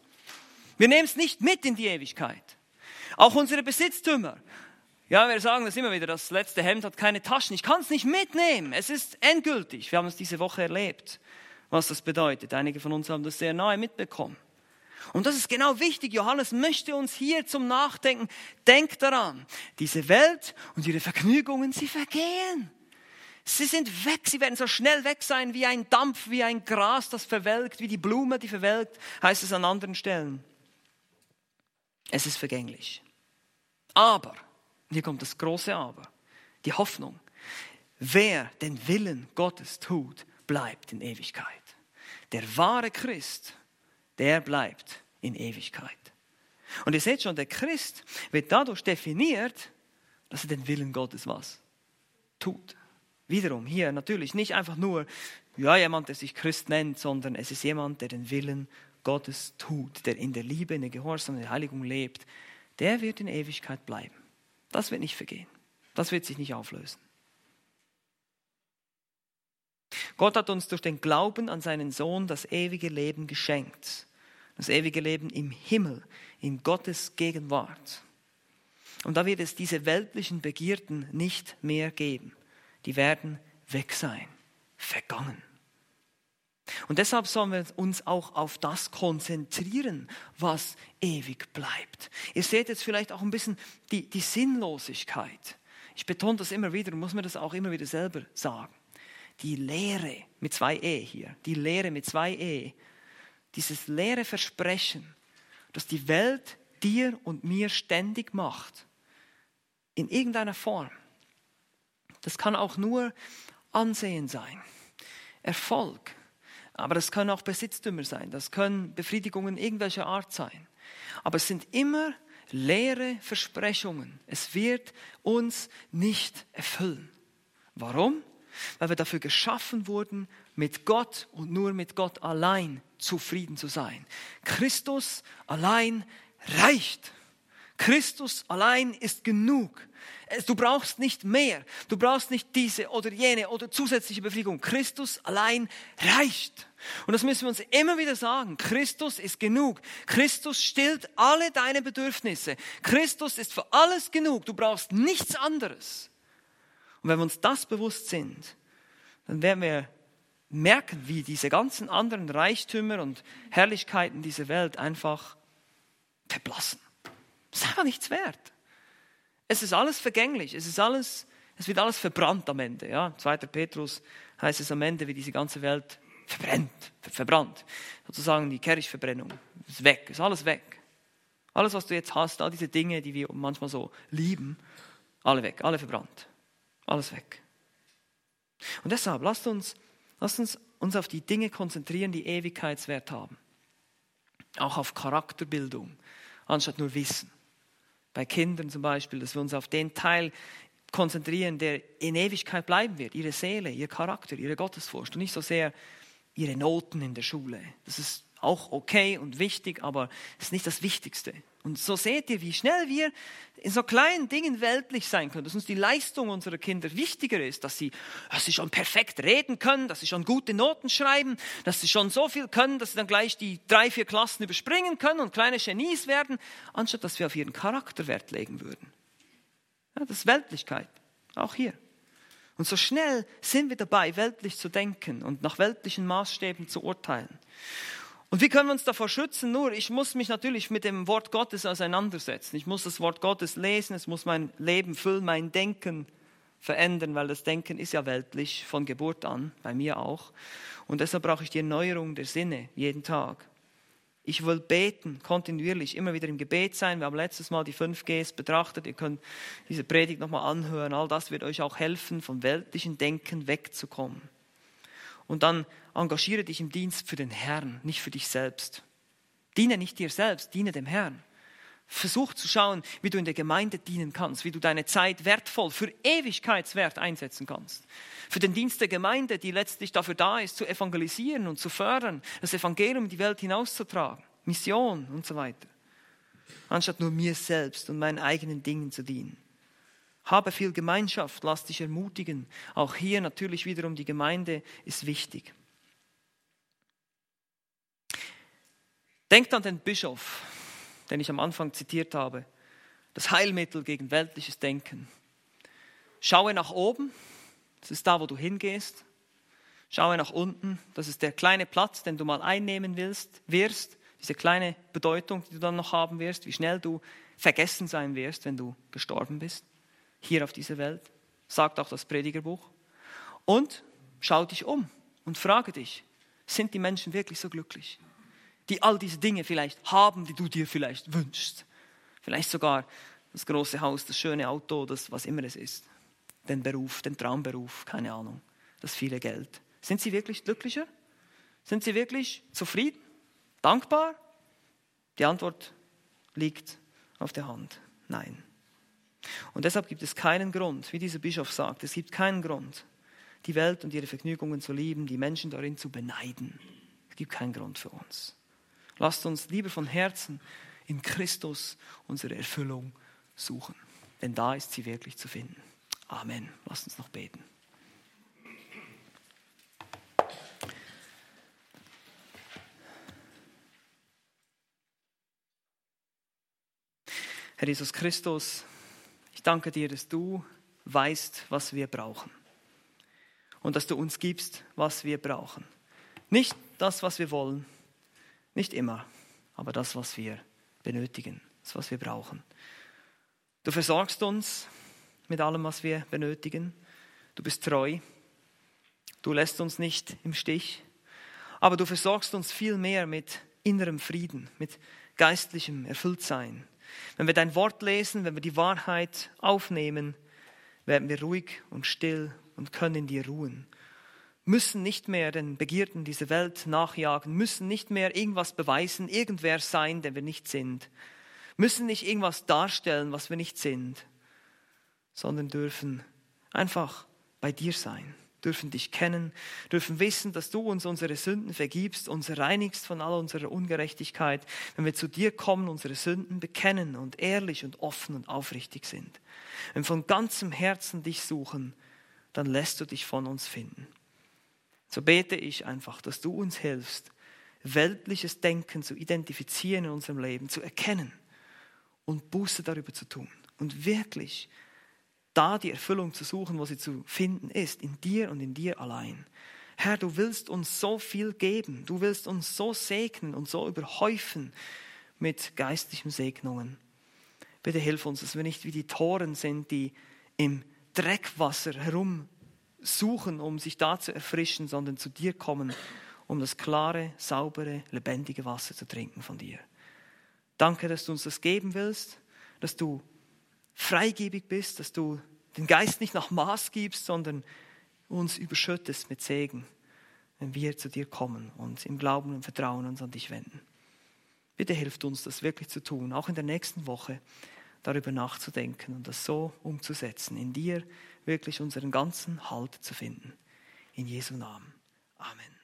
Wir nehmen es nicht mit in die Ewigkeit. Auch unsere Besitztümer. Ja, wir sagen das immer wieder, das letzte Hemd hat keine Taschen. Ich kann es nicht mitnehmen. Es ist endgültig. Wir haben es diese Woche erlebt, was das bedeutet. Einige von uns haben das sehr nahe mitbekommen. Und das ist genau wichtig. Johannes möchte uns hier zum Nachdenken. Denkt daran, diese Welt und ihre Vergnügungen, sie vergehen. Sie sind weg, sie werden so schnell weg sein wie ein Dampf, wie ein Gras, das verwelkt, wie die Blume, die verwelkt, heißt es an anderen Stellen. Es ist vergänglich. Aber, hier kommt das große Aber, die Hoffnung. Wer den Willen Gottes tut, bleibt in Ewigkeit. Der wahre Christ der bleibt in Ewigkeit. Und ihr seht schon, der Christ wird dadurch definiert, dass er den Willen Gottes was tut. Wiederum hier natürlich nicht einfach nur, ja, jemand, der sich Christ nennt, sondern es ist jemand, der den Willen Gottes tut, der in der Liebe, in der Gehorsam, in der Heiligung lebt. Der wird in Ewigkeit bleiben. Das wird nicht vergehen. Das wird sich nicht auflösen. Gott hat uns durch den Glauben an seinen Sohn das ewige Leben geschenkt. Das ewige Leben im Himmel, in Gottes Gegenwart. Und da wird es diese weltlichen Begierden nicht mehr geben. Die werden weg sein, vergangen. Und deshalb sollen wir uns auch auf das konzentrieren, was ewig bleibt. Ihr seht jetzt vielleicht auch ein bisschen die, die Sinnlosigkeit. Ich betone das immer wieder und muss mir das auch immer wieder selber sagen. Die Lehre mit zwei E hier, die Lehre mit zwei E, dieses leere Versprechen, dass die Welt dir und mir ständig macht, in irgendeiner Form. Das kann auch nur Ansehen sein, Erfolg, aber das können auch Besitztümer sein, das können Befriedigungen irgendwelcher Art sein. Aber es sind immer leere Versprechungen. Es wird uns nicht erfüllen. Warum? Weil wir dafür geschaffen wurden, mit Gott und nur mit Gott allein zufrieden zu sein. Christus allein reicht. Christus allein ist genug. Du brauchst nicht mehr. Du brauchst nicht diese oder jene oder zusätzliche Befriedigung. Christus allein reicht. Und das müssen wir uns immer wieder sagen. Christus ist genug. Christus stillt alle deine Bedürfnisse. Christus ist für alles genug. Du brauchst nichts anderes. Und wenn wir uns das bewusst sind, dann werden wir merken, wie diese ganzen anderen Reichtümer und Herrlichkeiten dieser Welt einfach verblassen. Das ist einfach nichts wert. Es ist alles vergänglich, es ist alles, es wird alles verbrannt am Ende. Ja? 2. Petrus heißt es am Ende, wie diese ganze Welt verbrennt, verbrannt. Sozusagen die Kirchverbrennung. Ist weg, ist alles weg. Alles, was du jetzt hast, all diese Dinge, die wir manchmal so lieben, alle weg, alle verbrannt. Alles weg. Und deshalb, lasst uns, lasst uns uns auf die Dinge konzentrieren, die Ewigkeitswert haben. Auch auf Charakterbildung, anstatt nur Wissen bei Kindern zum Beispiel, dass wir uns auf den Teil konzentrieren, der in Ewigkeit bleiben wird, ihre Seele, ihr Charakter, ihre Gottesfurcht und nicht so sehr ihre Noten in der Schule. Das ist auch okay und wichtig, aber es ist nicht das Wichtigste. Und so seht ihr, wie schnell wir in so kleinen Dingen weltlich sein können, dass uns die Leistung unserer Kinder wichtiger ist, dass sie, dass sie schon perfekt reden können, dass sie schon gute Noten schreiben, dass sie schon so viel können, dass sie dann gleich die drei, vier Klassen überspringen können und kleine Genies werden, anstatt dass wir auf ihren Charakter Wert legen würden. Ja, das ist Weltlichkeit, auch hier. Und so schnell sind wir dabei, weltlich zu denken und nach weltlichen Maßstäben zu urteilen. Und wie können wir uns davor schützen? Nur, ich muss mich natürlich mit dem Wort Gottes auseinandersetzen. Ich muss das Wort Gottes lesen, es muss mein Leben füllen, mein Denken verändern, weil das Denken ist ja weltlich von Geburt an, bei mir auch. Und deshalb brauche ich die Erneuerung der Sinne jeden Tag. Ich will beten, kontinuierlich, immer wieder im Gebet sein. Wir haben letztes Mal die 5 Gs betrachtet. Ihr könnt diese Predigt nochmal anhören. All das wird euch auch helfen, vom weltlichen Denken wegzukommen. Und dann engagiere dich im Dienst für den Herrn, nicht für dich selbst. Diene nicht dir selbst, diene dem Herrn. Versuch zu schauen, wie du in der Gemeinde dienen kannst, wie du deine Zeit wertvoll für Ewigkeitswert einsetzen kannst. Für den Dienst der Gemeinde, die letztlich dafür da ist, zu evangelisieren und zu fördern, das Evangelium in die Welt hinauszutragen, Mission und so weiter. Anstatt nur mir selbst und meinen eigenen Dingen zu dienen. Habe viel Gemeinschaft, lass dich ermutigen. Auch hier natürlich wiederum die Gemeinde ist wichtig. Denkt an den Bischof, den ich am Anfang zitiert habe. Das Heilmittel gegen weltliches Denken. Schaue nach oben, das ist da, wo du hingehst. Schaue nach unten, das ist der kleine Platz, den du mal einnehmen willst, wirst. Diese kleine Bedeutung, die du dann noch haben wirst, wie schnell du vergessen sein wirst, wenn du gestorben bist hier auf dieser Welt, sagt auch das Predigerbuch. Und schau dich um und frage dich, sind die Menschen wirklich so glücklich, die all diese Dinge vielleicht haben, die du dir vielleicht wünschst? Vielleicht sogar das große Haus, das schöne Auto, das was immer es ist, den Beruf, den Traumberuf, keine Ahnung, das viele Geld. Sind sie wirklich glücklicher? Sind sie wirklich zufrieden? Dankbar? Die Antwort liegt auf der Hand. Nein. Und deshalb gibt es keinen Grund, wie dieser Bischof sagt, es gibt keinen Grund, die Welt und ihre Vergnügungen zu lieben, die Menschen darin zu beneiden. Es gibt keinen Grund für uns. Lasst uns lieber von Herzen in Christus unsere Erfüllung suchen, denn da ist sie wirklich zu finden. Amen. Lasst uns noch beten. Herr Jesus Christus, ich danke dir, dass du weißt, was wir brauchen. Und dass du uns gibst, was wir brauchen. Nicht das, was wir wollen, nicht immer, aber das, was wir benötigen, das, was wir brauchen. Du versorgst uns mit allem, was wir benötigen. Du bist treu. Du lässt uns nicht im Stich. Aber du versorgst uns viel mehr mit innerem Frieden, mit geistlichem Erfülltsein, wenn wir dein Wort lesen, wenn wir die Wahrheit aufnehmen, werden wir ruhig und still und können in dir ruhen. Müssen nicht mehr den Begierden dieser Welt nachjagen, müssen nicht mehr irgendwas beweisen, irgendwer sein, der wir nicht sind, müssen nicht irgendwas darstellen, was wir nicht sind, sondern dürfen einfach bei dir sein dürfen dich kennen, dürfen wissen, dass du uns unsere Sünden vergibst, uns reinigst von all unserer Ungerechtigkeit, wenn wir zu dir kommen, unsere Sünden bekennen und ehrlich und offen und aufrichtig sind. Wenn wir von ganzem Herzen dich suchen, dann lässt du dich von uns finden. So bete ich einfach, dass du uns hilfst, weltliches Denken zu identifizieren in unserem Leben, zu erkennen und Buße darüber zu tun und wirklich da die Erfüllung zu suchen, wo sie zu finden ist, in dir und in dir allein. Herr, du willst uns so viel geben, du willst uns so segnen und so überhäufen mit geistlichen Segnungen. Bitte hilf uns, dass wir nicht wie die Toren sind, die im Dreckwasser herumsuchen, um sich da zu erfrischen, sondern zu dir kommen, um das klare, saubere, lebendige Wasser zu trinken von dir. Danke, dass du uns das geben willst, dass du freigebig bist, dass du den Geist nicht nach Maß gibst, sondern uns überschüttest mit Segen, wenn wir zu dir kommen und im Glauben und Vertrauen uns an dich wenden. Bitte hilft uns, das wirklich zu tun, auch in der nächsten Woche darüber nachzudenken und das so umzusetzen, in dir wirklich unseren ganzen Halt zu finden. In Jesu Namen. Amen.